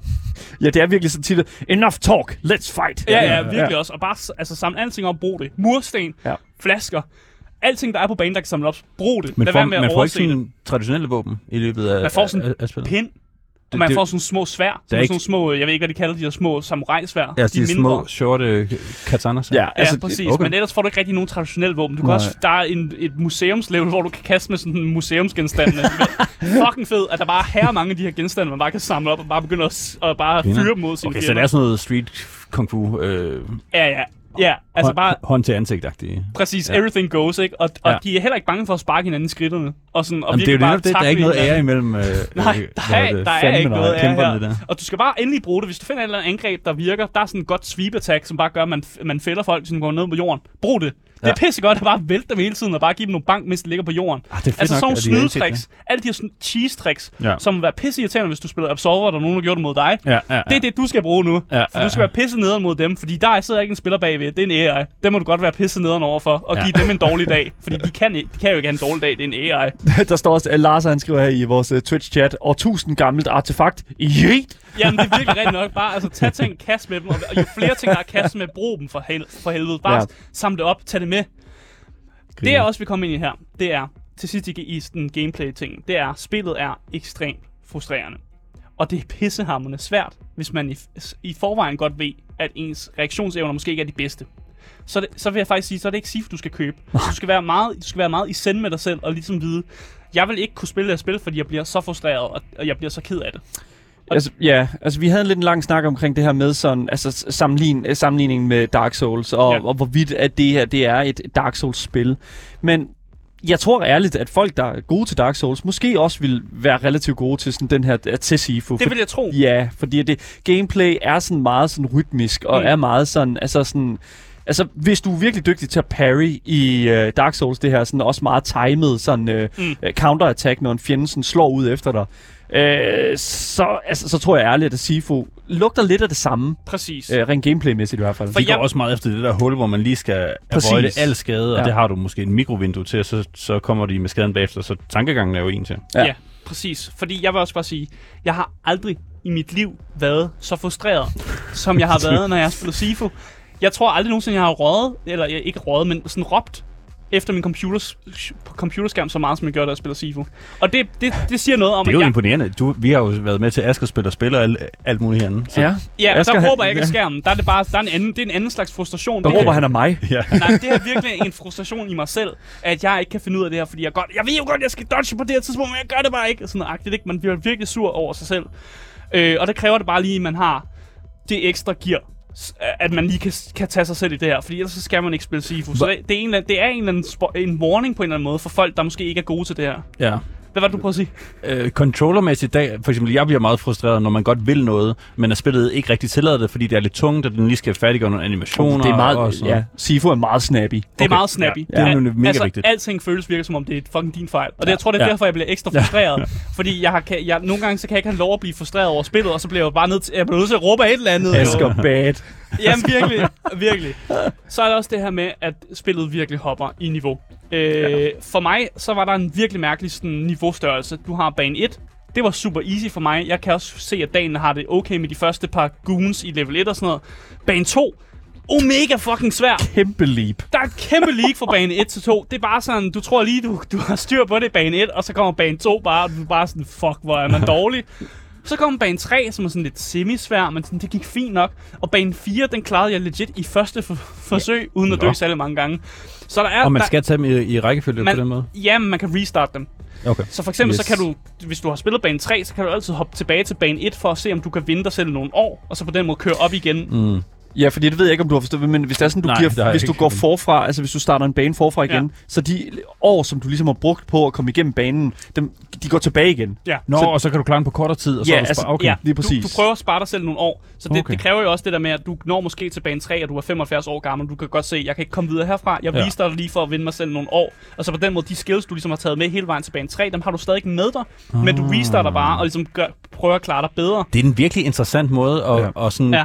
Ja, det er virkelig sådan tit, enough talk, let's fight. Ja, ja, virkelig også. Og bare altså, samle alting op, brug det. Mursten, Ja. flasker, alting, der er på banen, der kan samle op, brug det. Men Lad får, være med at man får ikke sådan traditionelle våben i løbet af, Man får sådan af, af spillet. Pind, og man det- får sådan små svær, Der er ikke- sådan små, jeg ved ikke, hvad de kalder de der små samurai-svær. Ja, de, er de små, shorte katanas. Ja, Ja, altså, altså, præcis. okay. Men ellers får du ikke rigtig nogen traditionelle våben. Du kan Nej. også, der er en, et museumslevel, hvor du kan kaste med sådan en museumsgenstande. Fucking fed, at der bare er her mange af de her genstande, man bare kan samle op og bare begynde at, og bare fyre dem mod sine Okay, så fjender. det er sådan noget street kung fu, øh, Ja, ja. Ja, altså bare hånd til ansigt-agtigt. præcis, Ja. everything goes, ikke? Og, og Ja. de er heller ikke bange for at sparke hinanden i skridterne. Og, sådan, og Jamen, det er jo bare det, der er ikke noget ære imellem øh, Nej, der er, der er fandme ikke noget ære her. der. Og du skal bare endelig bruge det. Hvis du finder et eller andet angreb, der virker, der er sådan en godt sweep attack, som bare gør, at man, man fælder folk, som går ned på jorden. Brug det. Det er Ja. pissegodt at bare vælte dem hele tiden og bare give dem nogle bank, mens de ligger på jorden. Ah, det er altså nok, sådan nogle har snydetricks, alle de her cheese tricks, Ja. som vil være pisse irriterende, hvis du spiller Absolver, og der nogen, der gjorde det mod dig. Ja, ja, ja. Det er det, du skal bruge nu. Ja, For ja, du skal være pisse nederen mod dem, fordi der sidder ikke en spiller bagved. Det er en AI. Det må du godt være pisse nederen overfor, og Ja. give dem en dårlig dag. Fordi de kan, de kan jo ikke have en dårlig dag. Det er en AI. der står også, at Lars han skriver her i vores uh, Twitch-chat, årtusind gammelt artefakt. Yeet! Jamen, det er virkelig rigtigt nok. Bare altså, tag ting, kast med dem. Og jo flere ting, der er kast med, brug dem for, hel- for helvede. Bare Ja. samle det op, tag det med. Det jeg også vil komme ind i her, det er, til sidst i, sådan gameplay-ting, det er, spillet er ekstremt frustrerende. Og det er pissehammerende svært, hvis man i, i forvejen godt ved, at ens reaktionsevner måske ikke er de bedste. Så, er det, så vil jeg faktisk sige, så er det ikke SIF, du skal købe. Du skal være meget, du skal være meget i send med dig selv, og ligesom vide, jeg vil ikke kunne spille det her spil, fordi jeg bliver så frustreret, og jeg bliver så ked af det. Altså, ja, altså vi havde en lidt lang snak omkring det her med sådan, altså sammenlign, øh, sammenligningen med Dark Souls, og, ja. Og hvorvidt at det her, det er et Dark Souls-spil. Men jeg tror ærligt, at folk, der er gode til Dark Souls, måske også vil være relativt gode til sådan den her, øh, til Sifu. Det vil jeg tro. Ja, fordi det gameplay er sådan meget sådan rytmisk, og Mm. er meget sådan, altså sådan... Altså, hvis du er virkelig dygtig til at parry i uh, Dark Souls, det her sådan også meget timet sådan Mm. mm. counterattack, når en fjende sådan slår ud efter dig, øh, så, altså, så tror jeg ærligt, at Sifu lugter lidt af det samme, Præcis. øh, rent gameplaymæssigt i hvert fald. For De går jeg- også meget efter det der hul, hvor man lige skal Præcis. avoide al skade, og Ja. det har du måske en mikrovindue til, og så, så kommer de med skaden bagefter, så tankegangen er jo en til. Ja. Ja. ja, præcis. Fordi jeg vil også bare sige, jeg har aldrig i mit liv været så frustreret, som jeg har været, når jeg har spillet Sifu. Jeg tror aldrig nogensinde, jeg har røget, eller jeg, ikke røget, men sådan råbt efter min computers, computerskærm så meget, som jeg gør, da jeg spiller Sifu. Og det, det, det siger noget om, Det er jo jeg, imponerende. Du, vi har jo været med til Asger spil og spiller alt, alt muligt herinde. Så, Ja, ja, Asger, der råber jeg ikke af ja. skærmen. Der er det bare, der er en anden, det er en anden slags frustration. der Det er- råber han af mig. ja. Nej, det er virkelig en frustration i mig selv, at jeg ikke kan finde ud af det her, fordi jeg godt, jeg ved jo godt, jeg skal dodge på det her tidspunkt, men jeg gør det bare ikke. Sådan noget agtigt, ikke? Man bliver virkelig sur over sig selv. Øh, og det kræver det bare lige, at man har det ekstra gear, at man lige kan, kan tage sig selv i det her, fordi ellers så skal man ikke spille Sifu. Så det, det, er en, det er en, eller anden en warning på en eller anden måde for folk, der måske ikke er gode til det her. ja. Hvad var det, du prøvede at sige? Øh, controllermæssigt dag, for eksempel, jeg bliver meget frustreret, når man godt vil noget, men at spillet ikke rigtig tillader det, fordi det er lidt tungt, og den lige skal færdiggøre nogle animationer. Det er og meget, sådan noget. ja, Sifu er meget snappy. Det er Okay, meget snappy. ja. Det er nemlig mega altså, vigtigt. alting føles virker som om, det er fucking din fejl. Og det, Ja. jeg tror, det er Ja. derfor, jeg bliver ekstra frustreret. Fordi jeg har, kan, jeg, nogle gange så kan jeg ikke have lov at blive frustreret over spillet, og så bliver jeg bare nødt til, jeg bliver nødt til at råbe af et eller andet. jo. Asger bad. Jamen virkelig, virkelig. Så er der også det her med, at spillet virkelig hopper i niveau. Øh, ja. For mig, så var der en virkelig mærkelig sådan, niveaustørrelse. Du har bane 1. Det var super easy for mig. Jeg kan også se, at dagen har det okay med de første par goons i level 1 og sådan noget. Bane 2. Omega fucking svær. Kæmpe leap. Der er et kæmpe league fra bane 1 til 2. Det er bare sådan, du tror lige, du, du har styr på det i bane 1, og så kommer bane 2 bare, og du er bare sådan, fuck, hvor er man dårlig. Så kommer bane 3, som er sådan lidt semisvær, men sådan, det gik fint nok. Og bane 4, den klarede jeg legit i første for- forsøg, uden at dø særlig mange gange. Så der er... Og man der, skal tage dem i, i rækkefølge man, på den måde? Ja, man kan restart dem. Okay. Så for eksempel. Yes. så kan du, hvis du har spillet bane 3, så kan du altid hoppe tilbage til bane 1 for at se, om du kan vinde dig selv nogle år, og så på den måde køre op igen. Mm. Ja, fordi det ved jeg ikke, om du har forstået, men hvis det er sådan, du, Nej, giver, hvis du går forfra, altså hvis du starter en bane forfra igen, Ja. så de år, som du ligesom har brugt på at komme igennem banen, dem, de går tilbage igen. Ja. Nå, Så- og så kan du klare den på kortere tid, og så Ja, er du altså, okay. Ja, lige du, præcis. du prøver at spare dig selv nogle år. Så det, Okay. det kræver jo også det der med, at du når måske til bane 3, og du er 75 år gammel. Du kan godt se, jeg kan ikke komme videre herfra. Jeg Ja. viste dig lige for at vinde mig selv nogle år. Og så på den måde, de skills, du ligesom har taget med hele vejen til bane 3, dem har du stadig med dig. Men du restarter bare og ligesom gør, prøver at klare dig bedre. Det er en virkelig interessant måde at, Ja. at sådan Ja. ja.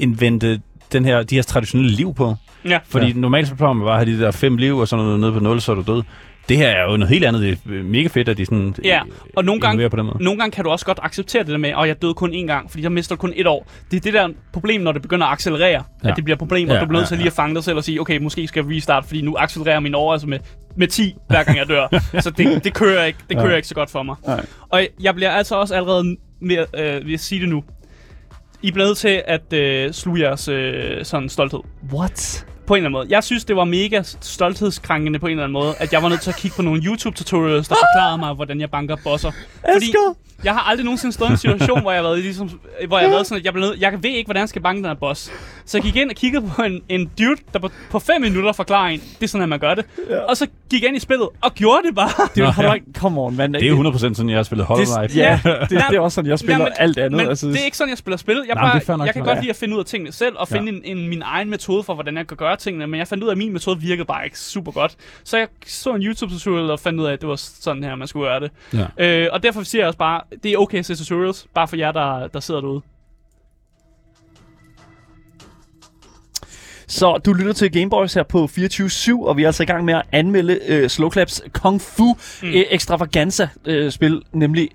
Genindvente den her, de her traditionelle liv på. Ja. Fordi Ja. ja. normalt så plejer man bare at have de der fem liv, og sådan noget nede på 0, så er du død. Det her er jo noget helt andet. Det er mega fedt, at de sådan Ja, og nogle gange, på den måde. nogle gange kan du også godt acceptere det der med, at jeg døde kun én gang, fordi jeg mister kun et år. Det er det der problem, når det begynder at accelerere, ja. Ja. at det bliver et problem, og Ja, du bliver nødt ja, til lige at fange dig selv og sige, okay, måske skal jeg restart, fordi nu accelererer min år altså med, med 10, hver gang jeg dør. så det, det kører ikke, det kører Ja. ikke så godt for mig. Nej. Og jeg bliver altså også allerede med, øh, ved at sige det nu. I bliver nødt til at øh, sluge jeres øh, sådan stolthed. What? På en eller anden måde. Jeg synes, det var mega stolthedskrænkende på en eller anden måde, at jeg var nødt til at kigge på nogle YouTube-tutorials, der forklarede mig, hvordan jeg banker bosser. Fordi Asger! Jeg har aldrig nogensinde stået i en situation, hvor jeg har været, ligesom, hvor jeg har været sådan, at jeg, blev nødt, jeg ved ikke, hvordan jeg skal banke den her boss. Så jeg gik ind og kiggede på en, en dude, der på, på fem minutter forklarer en, det er sådan, at man gør det. Ja. Og så gik jeg ind i spillet og gjorde det bare. Det er jo ja. Come on, mand. Det er jo 100% sådan, jeg har spillet Hollow Knight. det, ja, Ja. det, det, er også sådan, jeg spiller Ja, men- alt andet. Men altså, det er ikke sådan, jeg spiller spil. Jeg, Nej, bare, fair nok jeg kan godt lide at finde ud af tingene selv, og finde en, en, min egen metode for, hvordan jeg kan gøre tingene, men jeg fandt ud af, at min metode virkede bare ikke super godt. Så jeg så en YouTube-tutorial og fandt ud af, at det var sådan her, man skulle gøre det. Ja. Øh, og derfor siger jeg også bare, det er okay at se tutorials, bare for jer, der, der sidder derude. Så du lytter til Gameboys her på 24-7, og vi er altså i gang med at anmelde øh, Slowclaps Kung Fu mm. øh, Extravaganza øh, spil, nemlig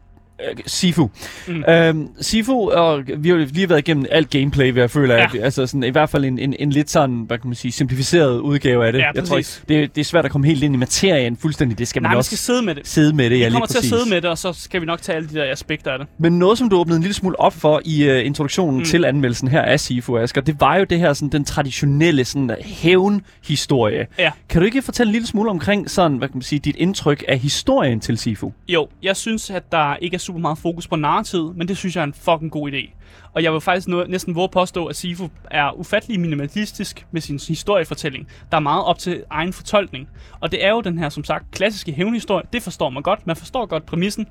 øh, Sifu. Mm. Øhm, Sifu, og vi har jo lige været igennem alt gameplay, vil jeg føler, Ja. at, altså sådan, i hvert fald en, en, en lidt sådan, hvad kan man sige, simplificeret udgave af det. Ja, jeg tror ikke, det, det er svært at komme helt ind i materien fuldstændig, det skal man Nej, man også skal sidde med det. sidde med det, Vi ja, lige kommer til at præcis. sidde med det, og så skal vi nok tage alle de der aspekter af det. Men noget, som du åbnede en lille smule op for i uh, introduktionen Mm. mm. til anmeldelsen her af Sifu, Asger, det var jo det her, sådan, den traditionelle sådan, hævn-historie. Ja. Kan du ikke fortælle en lille smule omkring sådan, hvad kan man sige, dit indtryk af historien til Sifu? Jo, jeg synes, at der ikke er super meget fokus på narrativet, men det synes jeg er en fucking god idé. Og jeg vil faktisk nå, næsten våge påstå, at Sifu er ufattelig minimalistisk med sin historiefortælling. Der er meget op til egen fortolkning. Og det er jo den her, som sagt, klassiske hævnhistorie. Det forstår man godt. Man forstår godt præmissen.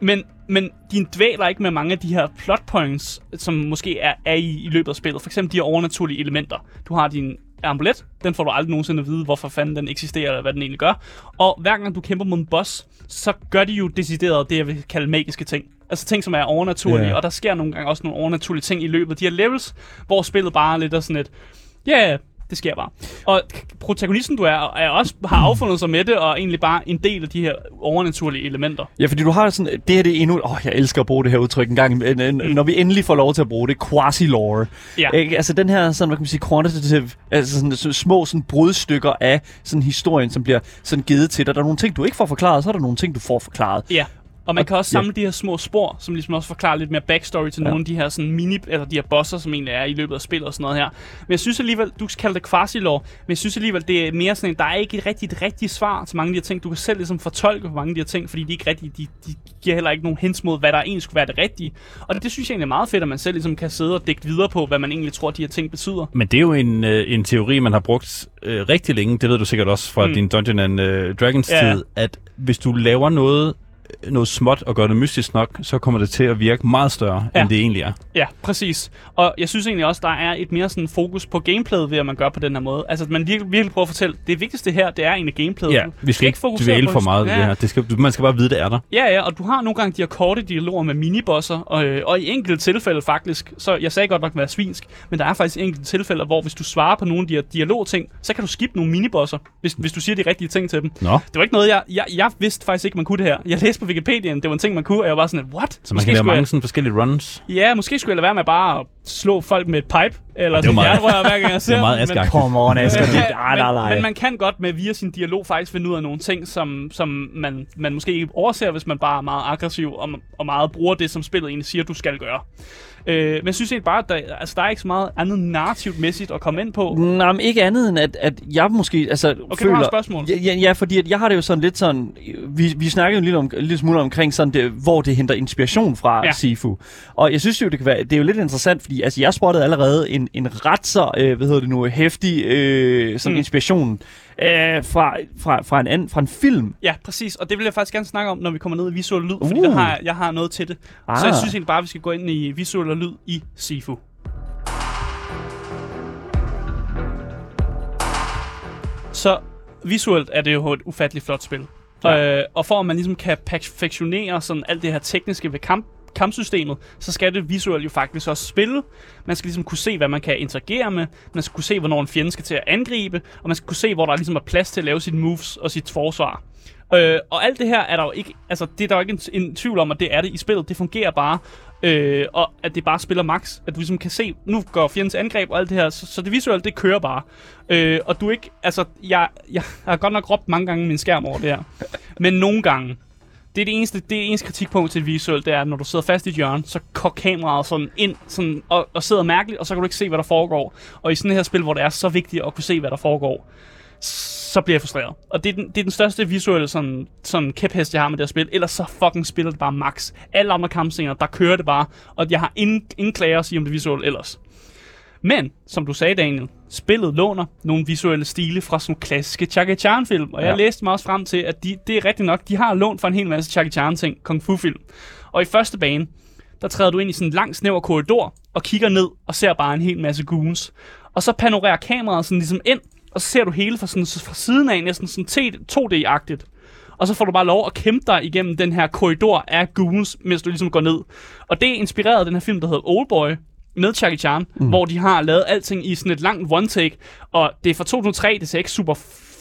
Men, men din dvæler ikke med mange af de her plot points, som måske er, er i, i løbet af spillet. For eksempel de her overnaturlige elementer. Du har din amulet, den får du aldrig nogensinde at vide, hvorfor fanden den eksisterer, eller hvad den egentlig gør. Og hver gang du kæmper mod en boss, så gør de jo decideret det, jeg vil kalde magiske ting. Altså ting, som er overnaturlige, Ja. og der sker nogle gange også nogle overnaturlige ting i løbet af de her levels, hvor spillet bare er lidt er sådan et, ja, yeah, det sker bare. Og protagonisten, du er, er også har affundet sig med det, og egentlig bare en del af de her overnaturlige elementer. Ja, fordi du har sådan, det her det er endnu, åh, jeg elsker at bruge det her udtryk en gang, mm. når vi endelig får lov til at bruge det, quasi-lore. Ja. Ikke? Altså den her, sådan, hvad kan man sige, quantitative, altså sådan, så små sådan brudstykker af sådan historien, som bliver sådan givet til dig. Der er nogle ting, du ikke får forklaret, så er der nogle ting, du får forklaret. Ja. Og man Og- kan også ja. samle de her små spor, som ligesom også forklarer lidt mere backstory til Ja. nogle af de her sådan mini, eller de her bosser, som egentlig er i løbet af spillet og sådan noget her. Men jeg synes alligevel, du skal kalde det quasi men jeg synes alligevel, det er mere sådan, en, der er ikke et rigtigt, rigtigt svar til mange af de her ting. Du kan selv ligesom fortolke på mange af de her ting, fordi de ikke rigtig, de, de giver heller ikke nogen hints mod, hvad der egentlig skulle være det rigtige. Og det, det synes jeg egentlig er meget fedt, at man selv ligesom kan sidde og dække videre på, hvad man egentlig tror, de her ting betyder. Men det er jo en, øh, en teori, man har brugt øh, rigtig længe. Det ved du sikkert også fra Mm. din Dungeon and øh, Dragons Ja, ja. tid, at hvis du laver noget noget småt og gør det mystisk nok, så kommer det til at virke meget større, Ja. end det egentlig er. Ja, præcis. Og jeg synes egentlig også, der er et mere sådan fokus på gameplayet ved, at man gør på den her måde. Altså, at man virkelig, virkelig prøver at fortælle, det vigtigste her, det er egentlig gameplayet. Ja, vi skal ikke fokusere dvæle på for meget ved ja, det her. Det skal, man skal bare vide, det er der. Ja, ja, og du har nogle gange de her korte dialoger med minibosser, og, øh, og i enkelte tilfælde faktisk, så jeg sagde godt nok være svinsk, men der er faktisk enkelte tilfælde, hvor hvis du svarer på nogle af de her dialogting, så kan du skippe nogle minibosser, hvis, hvis du siger de rigtige ting til dem. Nå, Det var ikke noget, jeg, jeg, jeg vidste faktisk ikke, man kunne det her. Jeg læste på Wikipedia, det var en ting, man kunne, og jeg var sådan, what? så man kan lave mange sådan forskellige runs. jeg, Ja, måske skulle jeg lade være med bare at slå folk med et pipe, eller sådan meget- jernrør, hver gang jeg ser Det er meget men-. Come on, Asger. Det, nej, nej, men, men man kan godt med via sin dialog faktisk finde ud af nogle ting, som, som man, man måske ikke overser, hvis man bare er meget aggressiv og, og meget bruger det, som spillet egentlig siger, du skal gøre. Øh, men jeg synes egentlig bare, at der, altså, der er ikke så meget andet narrativt mæssigt at komme ind på. Nej, men ikke andet end, at, at jeg måske altså, Okay, føler... du har et spørgsmål. Ja, ja, ja, fordi at jeg har det jo sådan lidt sådan... Vi, vi snakkede jo en lille, om, en lille smule omkring sådan det, hvor det henter inspiration fra ja. Sifu. Og jeg synes jo, det kan være... Det er jo lidt interessant, fordi Fordi altså, jeg spottede allerede en, en ret så, øh, hvad hedder det nu, hæftig øh, sådan Mm. inspiration øh, fra, fra, fra, en anden, fra en film. Ja, præcis. Og det vil jeg faktisk gerne snakke om, når vi kommer ned i visuel lyd, fordi Uh. der har, jeg- jeg har noget til det. Ah. Så jeg Ah. synes egentlig bare, at vi skal gå ind i visuel og lyd i Sifu. Så visuelt er det jo et ufatteligt flot spil. Ja. Øh, og for at man ligesom kan perfektionere sådan alt det her tekniske ved kamp, kampsystemet, så skal det visuelt jo faktisk også spille. Man skal ligesom kunne se, hvad man kan interagere med. Man skal kunne se, hvornår en fjende skal til at angribe. Og man skal kunne se, hvor der ligesom er plads til at lave sine moves og sit forsvar. Øh, og alt det her er der jo ikke, altså det er der jo ikke en, en tvivl om, at det er det i spillet. Det fungerer bare, øh, og at det bare spiller max. At du ligesom kan se, nu går fjendens angreb og alt det her, så, så det visuelle, det kører bare. Øh, og du ikke, altså jeg, jeg har godt nok råbt mange gange min skærm over det her. Men nogle gange, det er det eneste, det er det eneste kritikpunkt til et visuelt, det er, at når du sidder fast i et hjørne, så går kameraet sådan ind sådan, og, og sidder mærkeligt, og så kan du ikke se, hvad der foregår. Og i sådan et her spil, hvor det er så vigtigt at kunne se, hvad der foregår, så bliver jeg frustreret. Og det er den, det er den største visuelle sådan, sådan kæphest, jeg har med det her spil. Ellers så fucking spiller det bare max. Alle andre kampscener, der kører det bare. Og jeg har ingen, ingen klager at sige om det visuelle ellers. Men, som du sagde, Daniel, spillet låner nogle visuelle stile fra sådan klassiske Jackie Chan-film. Og jeg Ja. læste mig også frem til, at de, det er rigtigt nok, de har lånt fra en hel masse Jackie Chan-ting, kung fu-film. Og i første bane, der træder du ind i sådan en lang, snæver korridor, og kigger ned og ser bare en hel masse goons. Og så panorerer kameraet sådan ligesom ind, og så ser du hele fra, sådan, fra siden af, næsten sådan T- 2D-agtigt. Og så får du bare lov at kæmpe dig igennem den her korridor af goons, mens du ligesom går ned. Og det er inspireret af den her film, der hedder Oldboy, med Jackie Chan, mm. hvor de har lavet alting i sådan et langt one-take. Og det er fra 2003, det ser ikke super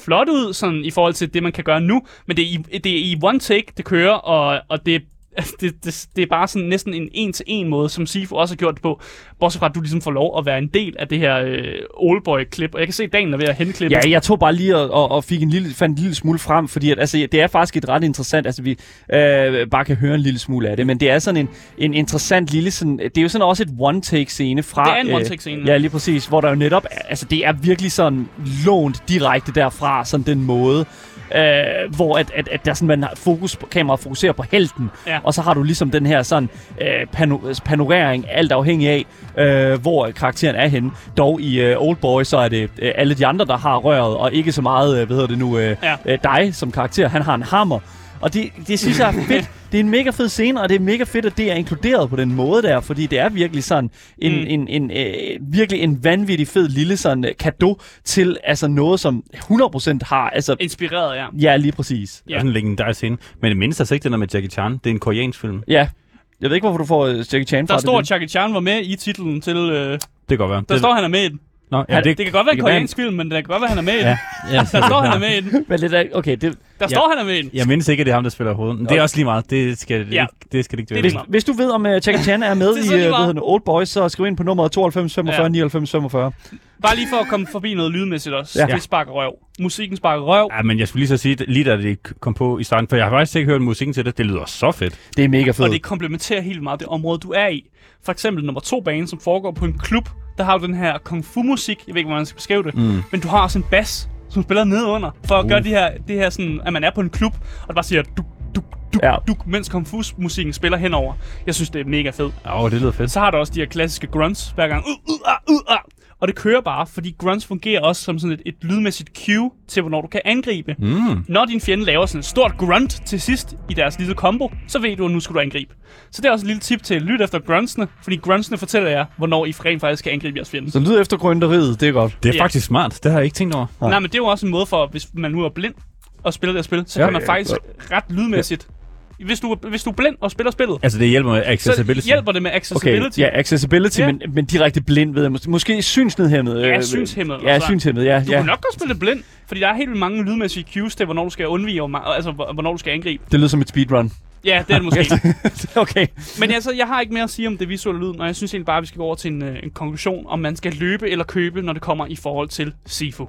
flot ud sådan i forhold til det, man kan gøre nu, men det er i, det er i one take, det kører, og, og det, altså, det, det, det er bare sådan næsten en en-til-en måde, som Sifu også har gjort det på, bortset fra, at du ligesom får lov at være en del af det her øh, Oldboy-klip, og jeg kan se, at Daniel er ved at henklippe. Ja, jeg tog bare lige og, og, og fik en lille, fandt en lille smule frem, fordi at, altså, det er faktisk et ret interessant, altså vi øh, bare kan høre en lille smule af det, men det er sådan en, en interessant lille, sådan, det er jo sådan også et one-take-scene fra... Det er en one-take-scene, Øh, ja, lige præcis, hvor der jo netop, altså det er virkelig sådan lånt direkte derfra, sådan den måde, øh, hvor at, at, at der sådan, man har fokus på, kameraet fokuserer på helten, Ja. Og så har du ligesom den her sådan øh, pano, panorering, alt afhængig af, øh, hvor karakteren er henne. Dog i øh, Oldboy, så er det øh, alle de andre, der har røret, og ikke så meget, øh, hvad hedder det nu, øh, Ja. øh, dig som karakter. Han har en hammer. Og det, det synes jeg er fedt. Det er en mega fed scene, og det er mega fedt, at det er inkluderet på den måde der, fordi det er virkelig sådan en, Mm. en, en, øh, virkelig en vanvittig fed lille sådan øh, kado til altså noget, som 100% har, altså, Inspireret, ja. ja, lige præcis. Det er sådan en legendarisk scene. Men det mindste altså ikke den der med Jackie Chan. Det er en koreansk film. Ja. Jeg ved ikke, hvorfor du får øh, Jackie Chan fra Der står, at Jackie Chan var med i titlen til... Øh, Det kan godt være. der det, står, at han er med i den. Nå, ja, Han- det, Det kan godt være en være, koreansk film, men det kan godt være, at han er med i den. Ja, ja, Der står, han er med i den. Men det er, okay, det, Der Ja. står, han er med i den. Jeg mindes ikke, at det er ham, der spiller hovedet. Men det er også lige meget. Det skal, det, Ja. ikke, det skal det ikke ved. meget. hvis du ved, om uh, Jackie Chan er med Det er i uh, hedder det, Old Boys, så skriv ind på nummeret 92 45 Ja. 99 45. Bare lige for at komme forbi noget lydmæssigt også. Ja. Det sparker røv. Musikken sparker røv. Ja, men jeg skulle lige så sige, lige da det kom på i starten, for jeg har faktisk ikke hørt musikken til det. Det lyder så fedt. Det er mega Og fedt. det komplementerer helt meget det område, du er i. For eksempel nummer to bane, som foregår på en klub. Der har du den her kung fu musik. Jeg ved ikke, hvordan man skal beskrive det. Mm. Men du har også en bass, som spiller nedunder. For at Uh. gøre det her, det her sådan, at man er på en klub, og det bare siger duk, duk, duk, Ja. ja. duk, mens kung fu musikken spiller henover. Jeg synes, det er mega fedt. Åh, oh, det lyder fedt. Så har du også de her klassiske grunts hver gang. Uh, uh, uh, uh, uh. Og det kører bare, fordi grunts fungerer også som sådan et, et lydmæssigt cue til, hvornår du kan angribe. Mm. Når din fjende laver sådan et stort grunt til sidst i deres lille combo, så ved du, at nu skal du angribe. Så det er også et lille tip til at lytte efter gruntsene, fordi gruntsene fortæller jer, hvornår I rent faktisk skal angribe jeres fjende. Så lyd efter grønteriet, det er godt. Det er Ja. faktisk smart. Det har jeg ikke tænkt over. Ja. Nej, men det er jo også en måde for, hvis man nu er blind og spiller det her spil, så Ja, kan man ja, faktisk ret lydmæssigt... Hvis du, hvis du er blind og spiller spillet, Altså, det hjælper med så accessibility. hjælper det med Okay, accessibility. ja, accessibility, Ja. men, men direkte blind, ved jeg. Mås- Måske synsnedhæmmet. Ja, øh, synshæmmet, Ja, altså. synshæmmet, ja. Du ja. kan nok godt spille blind, fordi der er helt vildt mange lydmæssige cues til, hvornår du skal undvige, og altså hvor- hvornår du skal angribe. Det lyder som et speedrun. Ja, det er det måske. okay. Men altså, jeg har ikke mere at sige om det visuelle lyd, og jeg synes egentlig bare, at vi skal gå over til en, øh, en konklusion, om man skal løbe eller købe, når det kommer i forhold til Sifu.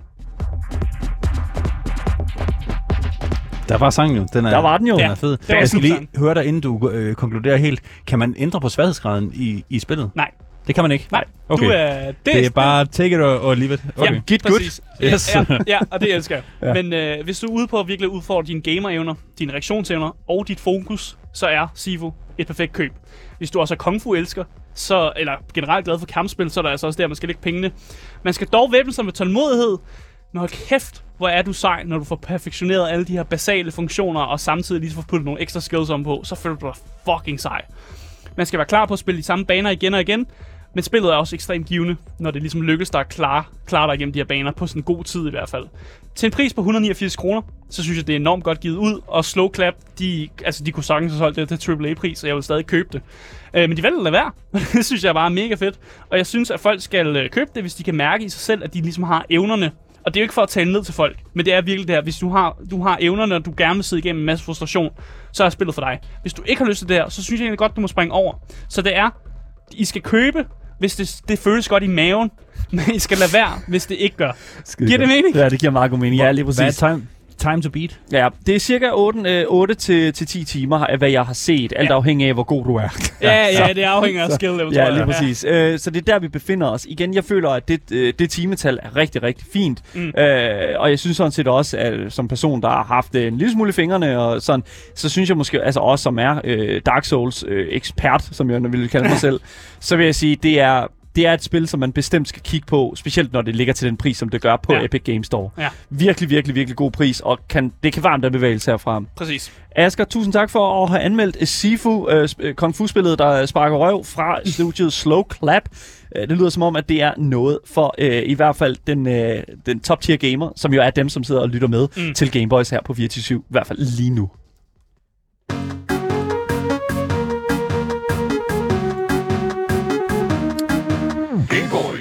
Der var sangen jo. Den er, Der var den jo. Den er fed. Jeg skal lige høre dig, inden du øh, konkluderer helt. Kan man ændre på sværhedsgraden i, i spillet? Nej. Det kan man ikke? Nej, Okay. du er... Det, Det er bare take it or, or leave it. Okay. Ja, Get good. Yes. Ja, ja, og det elsker jeg. Ja. Men øh, hvis du er ude på at virkelig udfordre dine gamerevner, dine reaktionsevner og dit fokus, så er Sifu et perfekt køb. Hvis du også er kung fu elsker, så, eller generelt glad for kampspil, så er der altså også der, man skal lægge pengene. Man skal dog væbne sig med tålmodighed, Nå kæft, hvor er du sej, når du får perfektioneret alle de her basale funktioner, og samtidig lige får puttet nogle ekstra skills om på, så føler du dig fucking sej. Man skal være klar på at spille de samme baner igen og igen, men spillet er også ekstremt givende, når det ligesom lykkes dig at klare, klare dig igennem de her baner på sådan en god tid i hvert fald. Til en pris på 189 kroner, så synes jeg, det er enormt godt givet ud, og Slow Clap, de, altså, de kunne sagtens have solgt det til AAA-pris, og jeg vil stadig købe det. Øh, men de vælger at lade være. det synes jeg bare er mega fedt. Og jeg synes, at folk skal øh, købe det, hvis de kan mærke i sig selv, at de ligesom har evnerne og det er jo ikke for at tale ned til folk, men det er virkelig det her. Hvis du har, du har evnerne, og du gerne vil sidde igennem en masse frustration, så er spillet for dig. Hvis du ikke har lyst til det her, så synes jeg egentlig godt, du må springe over. Så det er, I skal købe, hvis det, det føles godt i maven, men I skal lade være, hvis det ikke gør. Skide Giver det mening? Ja, det giver meget god mening. Ja, lige præcis. time, time to beat? Ja, det er cirka 8, øh, 8 til, til 10 timer, af hvad jeg har set, alt Ja. afhængig af, hvor god du er. Ja, ja, det afhænger af skill level, Ja, lige præcis. Øh, så det er der, vi befinder os. Igen, jeg føler, at det, øh, det timetal er rigtig, rigtig fint. Mm. Øh, og jeg synes sådan set også, at som person, der har haft øh, en lille smule i fingrene, og sådan, så synes jeg måske, altså også som er øh, Dark Souls øh, ekspert, som jeg vil kalde mig selv, så vil jeg sige, det er det er et spil, som man bestemt skal kigge på, specielt når det ligger til den pris, som det gør på Ja. Epic Games Store. Ja. Virkelig, virkelig, virkelig god pris, og kan, det kan varmt anbefales herfra. Præcis. Asger, tusind tak for at have anmeldt Sifu, øh, øh, Kung Fu-spillet, der sparker røv fra studiet Slow Clap. Øh, det lyder som om, at det er noget for øh, i hvert fald den, øh, den top-tier gamer, som jo er dem, som sidder og lytter med mm. til Gameboys her på 24 i hvert fald lige nu.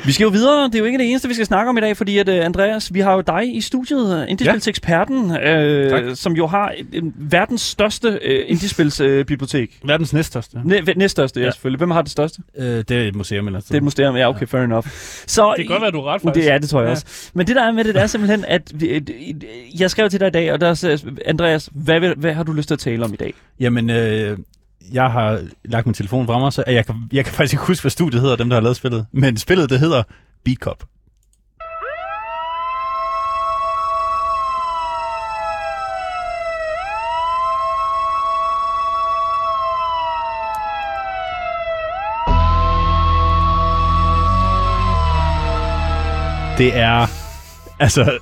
Vi skal jo videre. Det er jo ikke det eneste, vi skal snakke om i dag, fordi at, uh, Andreas, vi har jo dig i studiet, uh, Indiespilseksperten, uh, Tak. som jo har en verdens største uh, Indiespilsbibliotek. Uh, Verdens næststørste. Næ- næststørste, ja. Ja. selvfølgelig. Hvem har det største? Øh, det er et museum eller Det er et museum. Ja, okay, fair enough. Så, Det kan godt være, du er ret, faktisk. Det er det, tror jeg Ja. ja. også. Men det der er med det, det er simpelthen, at et- jeg skrev til dig i dag, og der sagde Andreas, hvad, vil, hvad har du lyst til at tale om i dag? Jamen, øh, jeg har lagt min telefon frem mig, så jeg kan, jeg kan faktisk ikke huske, hvad studiet hedder, dem der har lavet spillet. Men spillet, det hedder Beat Cop. Det er... Altså,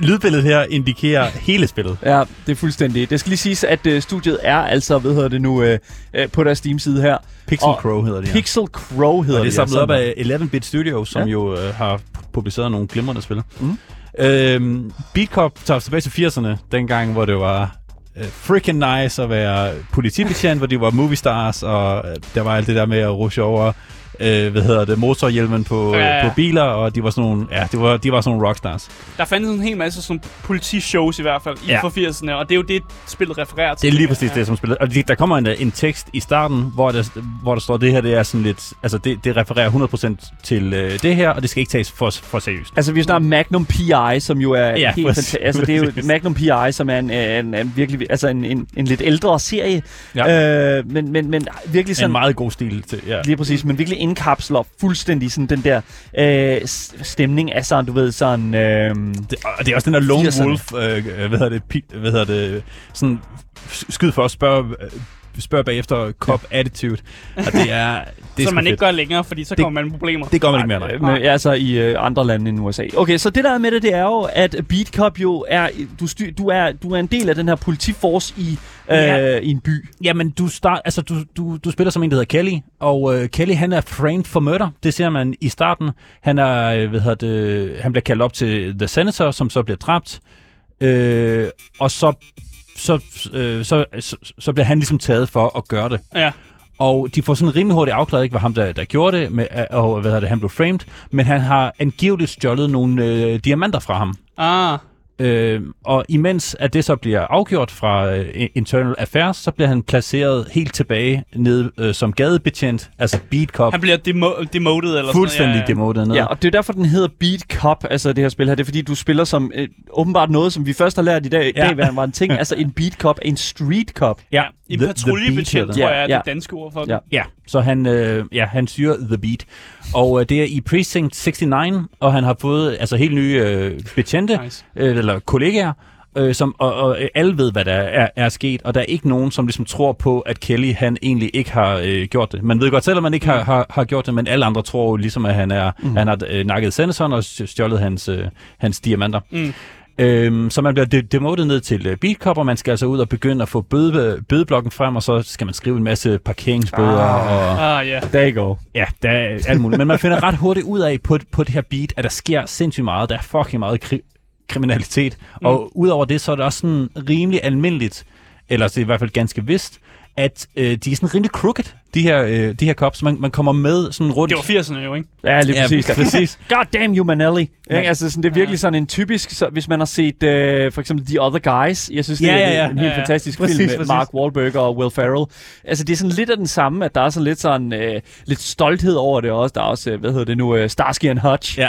lydbilledet her indikerer hele spillet. Ja, det er fuldstændig. Det skal lige siges, at uh, studiet er altså, hvad hedder det nu, uh, uh, på deres Steam-side her. Pixel Og Crow hedder det her. Pixel Crow hedder Og det er samlet op af 11-bit Studios, som Ja. jo øh, har publiceret nogle glimrende spil. Mhm. Øhm, Beat Cop tager tilbage til 80'erne, dengang, hvor det var øh, freaking nice at være politibetjent, hvor de var movie stars, og øh, der var alt det der med at rushe over øh, hvad hedder det, motorhjelmen på, Ja, ja, ja. ja. på biler, og de var sådan nogle, ja, de var, de var sådan nogle rockstars. Der fandtes en hel masse sådan politishows i hvert fald i Ja. for 80'erne, og det er jo det, spillet refererer til. Det er lige præcis det, som spillet. Og det- der kommer en, en tekst i starten, hvor der, hvor der står, det her det er sådan lidt... Altså, det, det refererer 100% til øh, det her, og det skal ikke tages for, for seriøst. Altså, vi snakker Magnum PI, som jo er Ja, helt fantastisk. Altså, det er jo. Magnum PI, som er en, en, en virkelig, altså en, en, en lidt ældre serie. Ja. Øh, men, men, men virkelig en sådan... meget god stil til, ja. Lige præcis, men virkelig indkapsler fuldstændig sådan den der øh, stemning af sådan, du ved, sådan... Øh, Det, og det er også den der lone 80'erne. wolf, øh, hvad hedder det, hvad hedder det, sådan skyd for at spørge, øh, spørge bagefter cop ja. attitude. Og det er, det er Som sgu man ikke fedt. gør længere, fordi så Det- kommer man med problemer. Det gør man ikke mere, nej. Øh, med, altså i øh, andre lande end USA. Okay, så det der er med det, det er jo, at Beat Cop jo er, du, styr, du er, du er en del af den her politiforce i, øh, Ja. i en by. Jamen, du, start, altså, du, du, du spiller som en, der hedder Kelly, og øh, Kelly, han er framed for murder. Det ser man i starten. Han er, øh, hvad hedder det, han bliver kaldt op til The Senator, som så bliver dræbt. Øh, og så, så, øh, så, så, så bliver han ligesom taget for at gøre det. Ja. Og de får sådan rimelig hurtigt afklaret, ikke, hvad ham der, der gjorde det, med, og hvad hedder det, han blev framed, men han har angiveligt stjålet nogle øh, diamanter fra ham. Ah, Øh, og imens at det så bliver afgjort fra øh, Internal Affairs, så bliver han placeret helt tilbage ned øh, som gadebetjent, altså beat cop, han bliver demo- demoted eller fuldstændig sådan noget. demoted ned. Ja, og det er derfor, den hedder Beat Cop, altså det her spil her. Det er fordi, du spiller som øh, åbenbart noget, som vi først har lært i dag, Ja. ja. dag var en ting. altså en Beat Cop, en Street Cop. ja. En The- the patruljebetjent, beat tror jeg er det. det Ja. danske ord for Ja. det. Ja, så han, øh, ja, han styrer The Beat. Og øh, det er i Precinct 69, og han har fået altså helt nye øh, betjente, Nice. øh, eller kollegaer, øh, som, og, og øh, alle ved, hvad der er, er sket, og der er ikke nogen, som ligesom tror på, at Kelly, han egentlig ikke har øh, gjort det. Man ved godt selv, at man ikke har, har, har gjort det, men alle andre tror jo ligesom, at han, er, mm. han har øh, nakket Sanderson og stjålet hans, øh, hans diamanter. Mm. Øhm, så man bliver de- demotet ned til uh, Beat Cop, og man skal altså ud og begynde at få bøde, bødeblokken frem, og så skal man skrive en masse parkeringsbøder. Ah. Og, Ah, ja. You go. ja, der er alt muligt. Men man finder ret hurtigt ud af på, på det her beat, at der sker sindssygt meget. Der er fucking meget kri- kriminalitet. Mm. Og udover det, så er det også sådan rimelig almindeligt, eller det er i hvert fald ganske vist, at øh, de er sådan rimelig crooked, de her, øh, de her cops. Man, man kommer med sådan rundt. Det var 80'erne jo, ikke? Ja, lige Ja, præcis. præcis. God damn you, Manelli. Ja. Ja. Altså, sådan, det er virkelig Ja. sådan en typisk, så, hvis man har set uh, for eksempel The Other Guys. Jeg synes, det Ja, er ja, ja. en helt Ja, ja. fantastisk Præcis, film med præcis. Mark Wahlberg og Will Ferrell. Altså, det er sådan lidt af den samme, at der er sådan lidt sådan uh, lidt stolthed over det også. Der er også, uh, hvad hedder det nu, uh, Starsky and Hutch. Ja.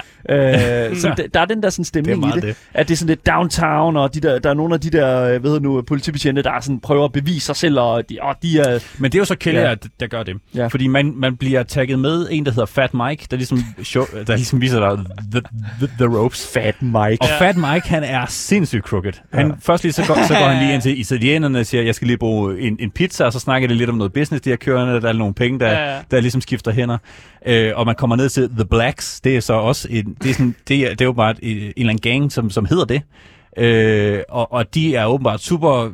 Uh, så der, der er den der sådan stemning Det i det, det. At det er sådan lidt downtown, og de der, der er nogle af de der, øh, hvad hedder nu, politibetjente, der er sådan, prøver at bevise sig selv, og de, og de er... Men det er jo så Kelly, Ja. ja. der gør det. Ja. Ja. Fordi man, man bliver tagget med en, der hedder Fat Mike, der ligesom, show, der ligesom viser dig the, the, the ropes. Fat Mike. Og Ja. Fat Mike, han er sindssygt crooked. Han, Ja. Først lige, så går, så går han lige ind til italienerne og siger, jeg skal lige bruge en, en pizza, og så snakker de lidt om noget business, de har kørende, der er nogle penge, der, Ja, ja. der ligesom skifter hænder. Øh, og man kommer ned til The Blacks, det er så også en, det er, sådan, det er, det er jo bare et, en eller anden gang, som, som hedder det. Øh, og, og de er åbenbart super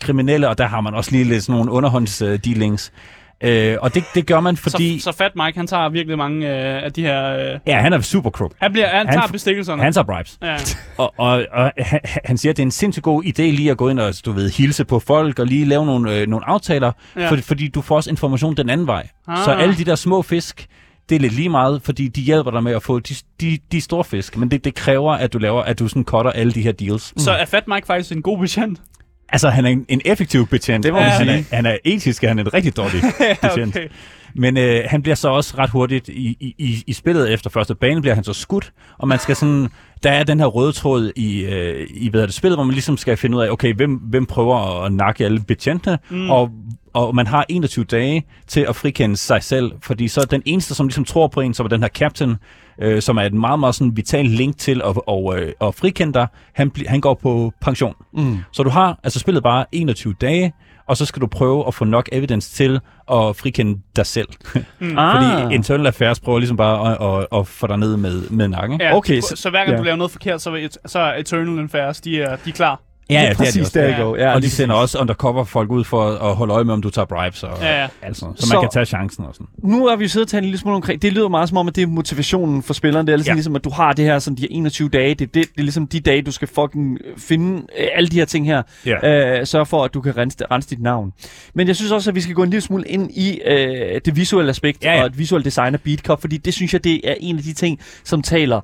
kriminelle, og der har man også lige lidt sådan nogle underhåndsdealings. Øh, og det, det gør man, fordi... Så, så Fat Mike, han tager virkelig mange øh, af de her... Øh, ja, han er super crook. han, bliver, han, Han tager bestikkelserne. Han tager bribes. Ja. Og, og, og han, han siger, at det er en sindssygt god idé lige at gå ind og du ved, hilse på folk og lige lave nogle, øh, nogle aftaler, Ja. for, fordi du får også information den anden vej. Ah. Så alle de der små fisk, det er lidt lige meget, fordi de hjælper dig med at få de, de, de store fisk, men det, det kræver, at du laver, at du sådan cutter alle de her deals. Så er Fat Mike faktisk en god betjent. Altså, han er en, en effektiv betjent. Det må man han, sige. er, han er etisk, han er en rigtig dårlig betjent. okay. Men øh, han bliver så også ret hurtigt i, i- i, i spillet efter første bane, bliver han så skudt, og man skal sådan, der er den her røde tråd i, øh, i hvad er det, spillet, hvor man ligesom skal finde ud af, okay, hvem, hvem prøver at nakke alle betjentene, mm. og, og man har 21 dage til at frikende sig selv, fordi så er den eneste, som ligesom tror på en, som er den her captain, øh, som er et meget, meget sådan vital link til at, og, øh, at frikende dig, han, han går på pension. Mm. Så du har altså spillet bare 21 dage, og så skal du prøve at få nok evidence til at frikende dig selv. Ah. Fordi Internal Affairs prøver ligesom bare at, at, at få dig ned med, med nakken. Ja, Okay, så, så- så hver gang ja. du laver noget forkert, så, så er Eternal Affairs, de er, de er klar. Ja, det er præcis der, Ja. Ja, og de sender også undercover folk ud for at holde øje med, om du tager bribes. Og, Ja, ja. Altså, så, Så- man kan tage chancen og sådan. nu har vi jo siddet og talt en lille smule omkring, det lyder meget som om, at det er motivationen for spilleren. Det er ligesom, ja. Ja. ligesom at du har det her, sådan de her 21 dage. Det, det, det er ligesom de dage, du skal fucking øh, finde øh, alle de her ting her. Ja. Øh, sørge for, at du kan rense, rense dit navn. Men jeg synes også, at vi skal gå en lille smule ind i øh, det visuelle aspekt Ja, ja. og et visuelt design af Beat Cup, fordi det synes jeg, det er en af de ting, som taler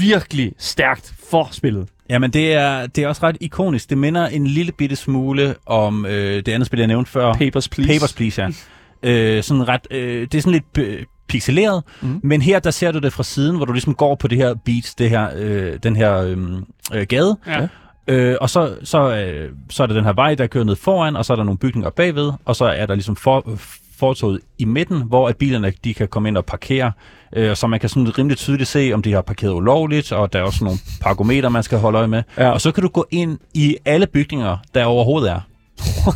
virkelig stærkt for spillet. Jamen, det er, det er også ret ikonisk. Det minder en lille bitte smule om øh, det andet spil, jeg nævnte før. Papers, please. Papers, Please, ja. øh, sådan ret, øh, det er sådan lidt øh, pixeleret, mm. men her der ser du det fra siden, hvor du ligesom går på det her beat, det her, øh, den her øh, øh, gade, Ja. øh, og så, så, øh, så er der den her vej, der kører ned foran, og så er der nogle bygninger bagved, og så er der ligesom for, fortoget i midten, hvor at bilerne de kan komme ind og parkere, øh, så man kan sådan rimelig tydeligt se, om de har parkeret ulovligt, og der er også nogle parkometer, man skal holde øje med. Ja. Og så kan du gå ind i alle bygninger, der overhovedet er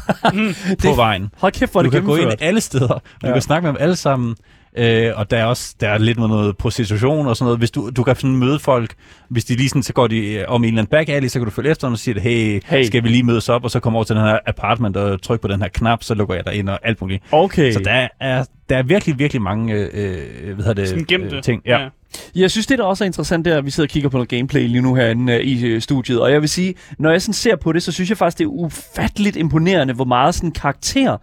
på vejen. Hold kæft, hvor Du det kan gå ind alle steder, og du Ja. kan snakke med dem alle sammen. Øh, og der er også der er lidt med noget prostitution og sådan noget. Hvis du, du kan sådan møde folk, hvis de lige sådan, så går de øh, om en eller anden back alley, så kan du følge efter dem og sige, hey, Hey. skal vi lige mødes op, og så komme over til den her apartment og trykke på den her knap, så lukker jeg dig ind og alt muligt. Okay. Så der er, der er virkelig, virkelig mange øh, øh, hvad hedder det, Sådan gemte. øh, ting. Ja. ja. Jeg synes, det der også er interessant, det er, at vi sidder og kigger på noget gameplay lige nu herinde øh, i øh, studiet. Og jeg vil sige, når jeg sådan ser på det, så synes jeg faktisk, det er ufatteligt imponerende, hvor meget sådan karakter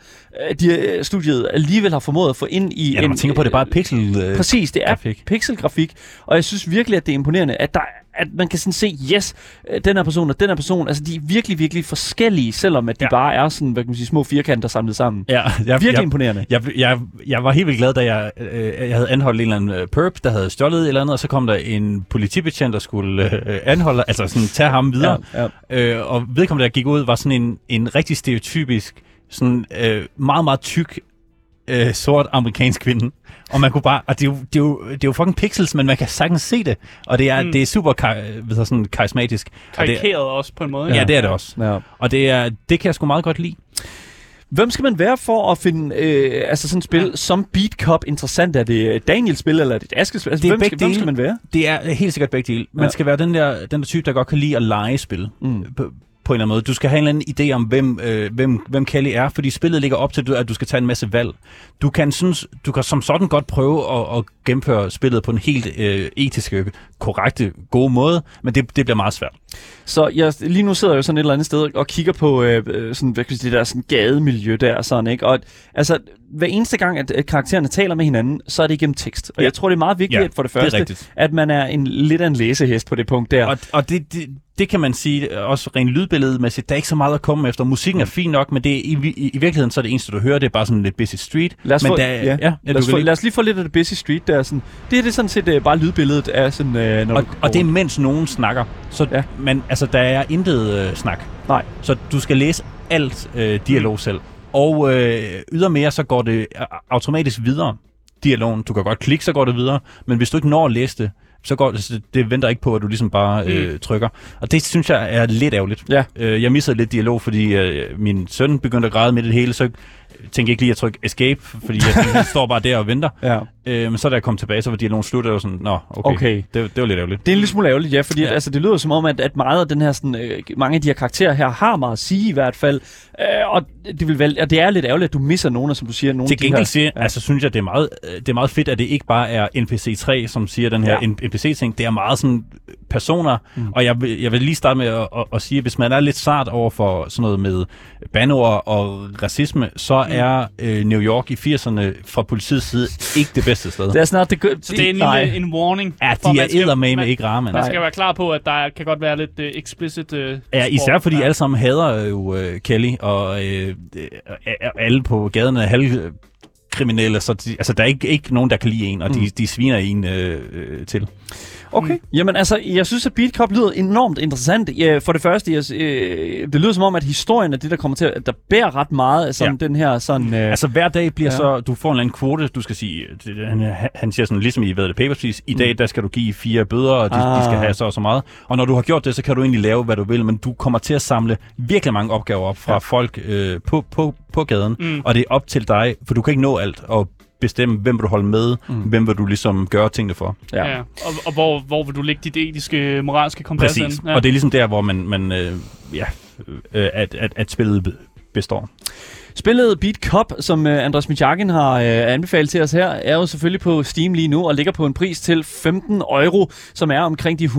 øh, de, studiet alligevel har formået at få ind i Ja, når man tænker på, at det er bare pixel. Øh, Præcis, det er grafik. pixelgrafik, og jeg synes virkelig, at det er imponerende, at, der, at man kan sådan se, yes, øh, den her person og den her person, altså de er virkelig, virkelig forskellige, selvom at de ja. Bare er sådan, hvad kan man sige, små firkanter samlet sammen. Ja, jeg, Virkelig jeg, imponerende. Jeg, jeg, jeg var helt vildt glad, da jeg, øh, jeg havde anholdt en eller anden øh, perp, der havde stjålet et eller andet, og så kom der en politibetjent, der skulle øh, anholde, altså sådan tage ham videre. Ja, ja. Øh, og vedkommende, der gik ud, var sådan en, en rigtig stereotypisk, sådan øh, meget, meget tyk øh, sort amerikansk kvinde. Og man kunne bare, og det er, jo, det, er jo, det er jo fucking pixels, men man kan sagtens se det. Og det er, Mm. det er super kar, ved du, sådan karismatisk. Og det, Karikeret også på en måde. ja, det er det også. Ja. Og det, er, det kan jeg sgu meget godt lide. Hvem skal man være for at finde øh, altså sådan et spil ja. som Beat Cup interessant? Er det Daniels spil, eller er det et Askes spil? Altså, Det er hvem, skal, hvem skal man være? Det er helt sikkert begge dele. Man Ja. ja. skal være den der, den der type, der godt kan lide at lege spil. Mm. På, en eller anden måde. Du skal have en eller anden idé om, hvem, øh, hvem, hvem Kelly er, fordi spillet ligger op til, at du skal tage en masse valg. Du kan, synes, du kan som sådan godt prøve at, at gennemføre spillet på en helt øh, etisk, øh, korrekte, gode måde, men det, det bliver meget svært. Så jeg, lige nu sidder jeg jo sådan et eller andet sted og kigger på øh, sådan, hvad kan sige, det der sådan gademiljø der, sådan, ikke? Og altså, hver eneste gang, at, at karaktererne taler med hinanden, så er det igennem tekst. Og Ja. jeg tror, det er meget vigtigt Ja, for det det første, rigtigt. at man er en lidt af en læsehest på det punkt der. Og, og det, det, det kan man sige også rent lydbilledmæssigt. Der er ikke så meget at komme efter. Musikken er fin nok, men det er, i, i, i virkeligheden så er det eneste, du hører, det er bare sådan lidt busy street. Lad os, men få, der, ja. ja, lad, os få, lide- lad os lige få lidt af det busy street der. Sådan. Det er det sådan set øh, bare lydbilledet af sådan, øh, når og, og det er mens nogen snakker. Så, Ja. Men altså, der er intet øh, snak. Nej. Så du skal læse alt øh, dialog selv. Og øh, ydermere så går det øh, automatisk videre, dialogen. Du kan godt klikke, så går det videre. Men hvis du ikke når at læse det, så går det, det venter ikke på, at du ligesom bare øh, trykker. Og det synes jeg er lidt ærgerligt. Ja. Øh, jeg missede lidt dialog, fordi øh, min søn begyndte at græde med det hele, så tænkte ikke lige at trykke escape, fordi jeg han står bare der og venter. Ja. Øh, men så da jeg kom tilbage, så var dialogen slut, og jeg var sådan, nå, okay. Okay. Det, det var lidt ærgerligt. Det er en lille smule ærgerligt, ja, fordi ja. Altså, det lyder som om, at, at meget af den her, sådan, øh, mange af de her karakterer her har meget at sige i hvert fald. Øh, og, det vil vel, og det er lidt ærgerligt, at du misser nogle af, som du siger, nogle Til af de gengæld her... siger, ja. altså, synes jeg, det er, meget, øh, det er meget fedt, at det ikke bare er NPC3, som siger den her Ja. NPC-ting. Det er meget sådan øh, personer, mm. og jeg vil, jeg vil lige starte med at, at, at sige, at hvis man er lidt sart over for sådan noget med banord og racisme, så mm. er øh, New York i 80'erne fra politiets side ikke det bedste sted. Det er snart det gør... Så det er en, lille, en warning. Ja, de er eddermame ikke rare. Man skal være klar på, at der kan godt være lidt uh, explicit uh, Ja, især fordi alle sammen hader jo uh, Kelly, og øh, øh, alle på gaden er halv kriminelle, så de, altså, der er ikke, ikke nogen, der kan lide en, og mm. de, de sviner en øh, øh, til. Okay. Jamen altså, jeg synes, at Beat Cup lyder enormt interessant. Ja, for det første, jeg, øh, det lyder som om, at historien er det, der kommer til at der bærer ret meget af sådan ja. den her sådan... Øh, Altså hver dag bliver Ja. så, du får en eller anden kvote, du skal sige, det- han, han siger sådan, ligesom i hvad det, Papers, Please, i dag, der skal du give fire bøder, og de, Ah. de skal have så og så meget. Og når du har gjort det, så kan du egentlig lave, hvad du vil, men du kommer til at samle virkelig mange opgaver op fra Ja. folk øh, på, på, på gaden, Mm. mm. og det er op til dig, for du kan ikke nå alt, og bestemme, hvem vil du holde med, Mm. hvem vil du ligesom gøre tingene for. ja. Ja. Og, og hvor, hvor vil du lægge dit etiske, moralske kompas Præcis. hen? Ja. Og det er ligesom der, hvor man, man øh, ja, øh, at, at, at spillet be- består. Spillet Beat Cup, som uh, Andres Mijakin har uh, anbefalet til os her, er jo selvfølgelig på Steam lige nu og ligger på en pris til 15 euro, som er omkring de 125-120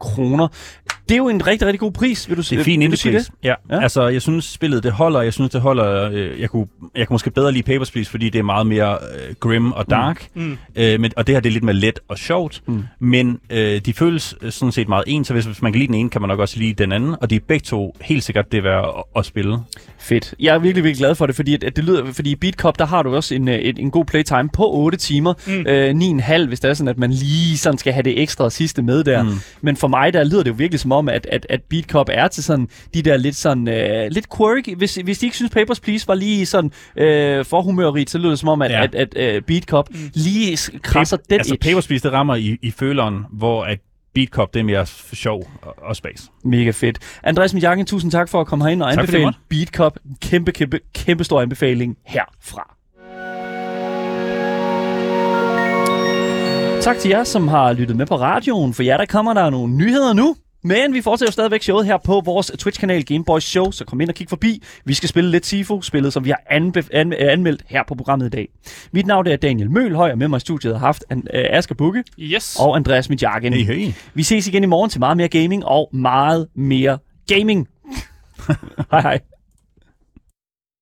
kroner. Det er jo en rigtig, rigtig god pris, vil du, Det er fint sige indepris. Ja. Ja. Altså, jeg synes, spillet det holder. Jeg synes, det holder... Øh, jeg, kunne, jeg kunne måske bedre lide Papers, Please, fordi det er meget mere øh, grim og dark. Mm. Øh, men, og det her, det er lidt mere let og sjovt. Mm. Mm. Men øh, de føles øh, sådan set meget ens, så hvis, hvis man kan lide den ene, kan man nok også lide den anden. Og de er begge to helt sikkert det værd at, at spille. Fedt. Jeg er virkelig, virkelig glad for det, fordi at, at det lyder, fordi i Beat Cup, der har du også en, øh, en, en god playtime på 8 timer. Mm. Øh, 9,5, hvis det er sådan, at man lige sådan skal have det ekstra sidste med der. Mm. Mm. Men for mig, der lyder det jo virkelig som om, at, at, at Beat Cup er til sådan de der lidt sådan, øh, lidt quirky. Hvis, hvis de ikke synes Papers, Please var lige sådan øh, for humørrigt, så lyder det som om, at, ja. At, at, at Beat Cup mm. lige krasser den altså, edge. Papers, Please, det rammer i, i føleren, hvor at Beat Cup, det er mere sjov og, og spas. Mega fedt. Andreas Mijakken, tusind tak for at komme herind og Tak anbefale Beat Cup. Kæmpe, kæmpe, kæmpe stor anbefaling herfra. Tak til jer, som har lyttet med på radioen. For jer, der kommer der nogle nyheder nu. Men vi fortsætter stadigvæk showet her på vores Twitch-kanal Gameboys Show, så kom ind og kig forbi. Vi skal spille lidt Sifu, spillet som vi har anbe- an- anmeldt her på programmet i dag. Mit navn er Daniel Mølhøj, og med mig i studiet har haft an- øh, Asger Bukke Yes. og Andreas Mijakken. Hey, hey. Vi ses igen i morgen til meget mere gaming og meget mere gaming. hej hej.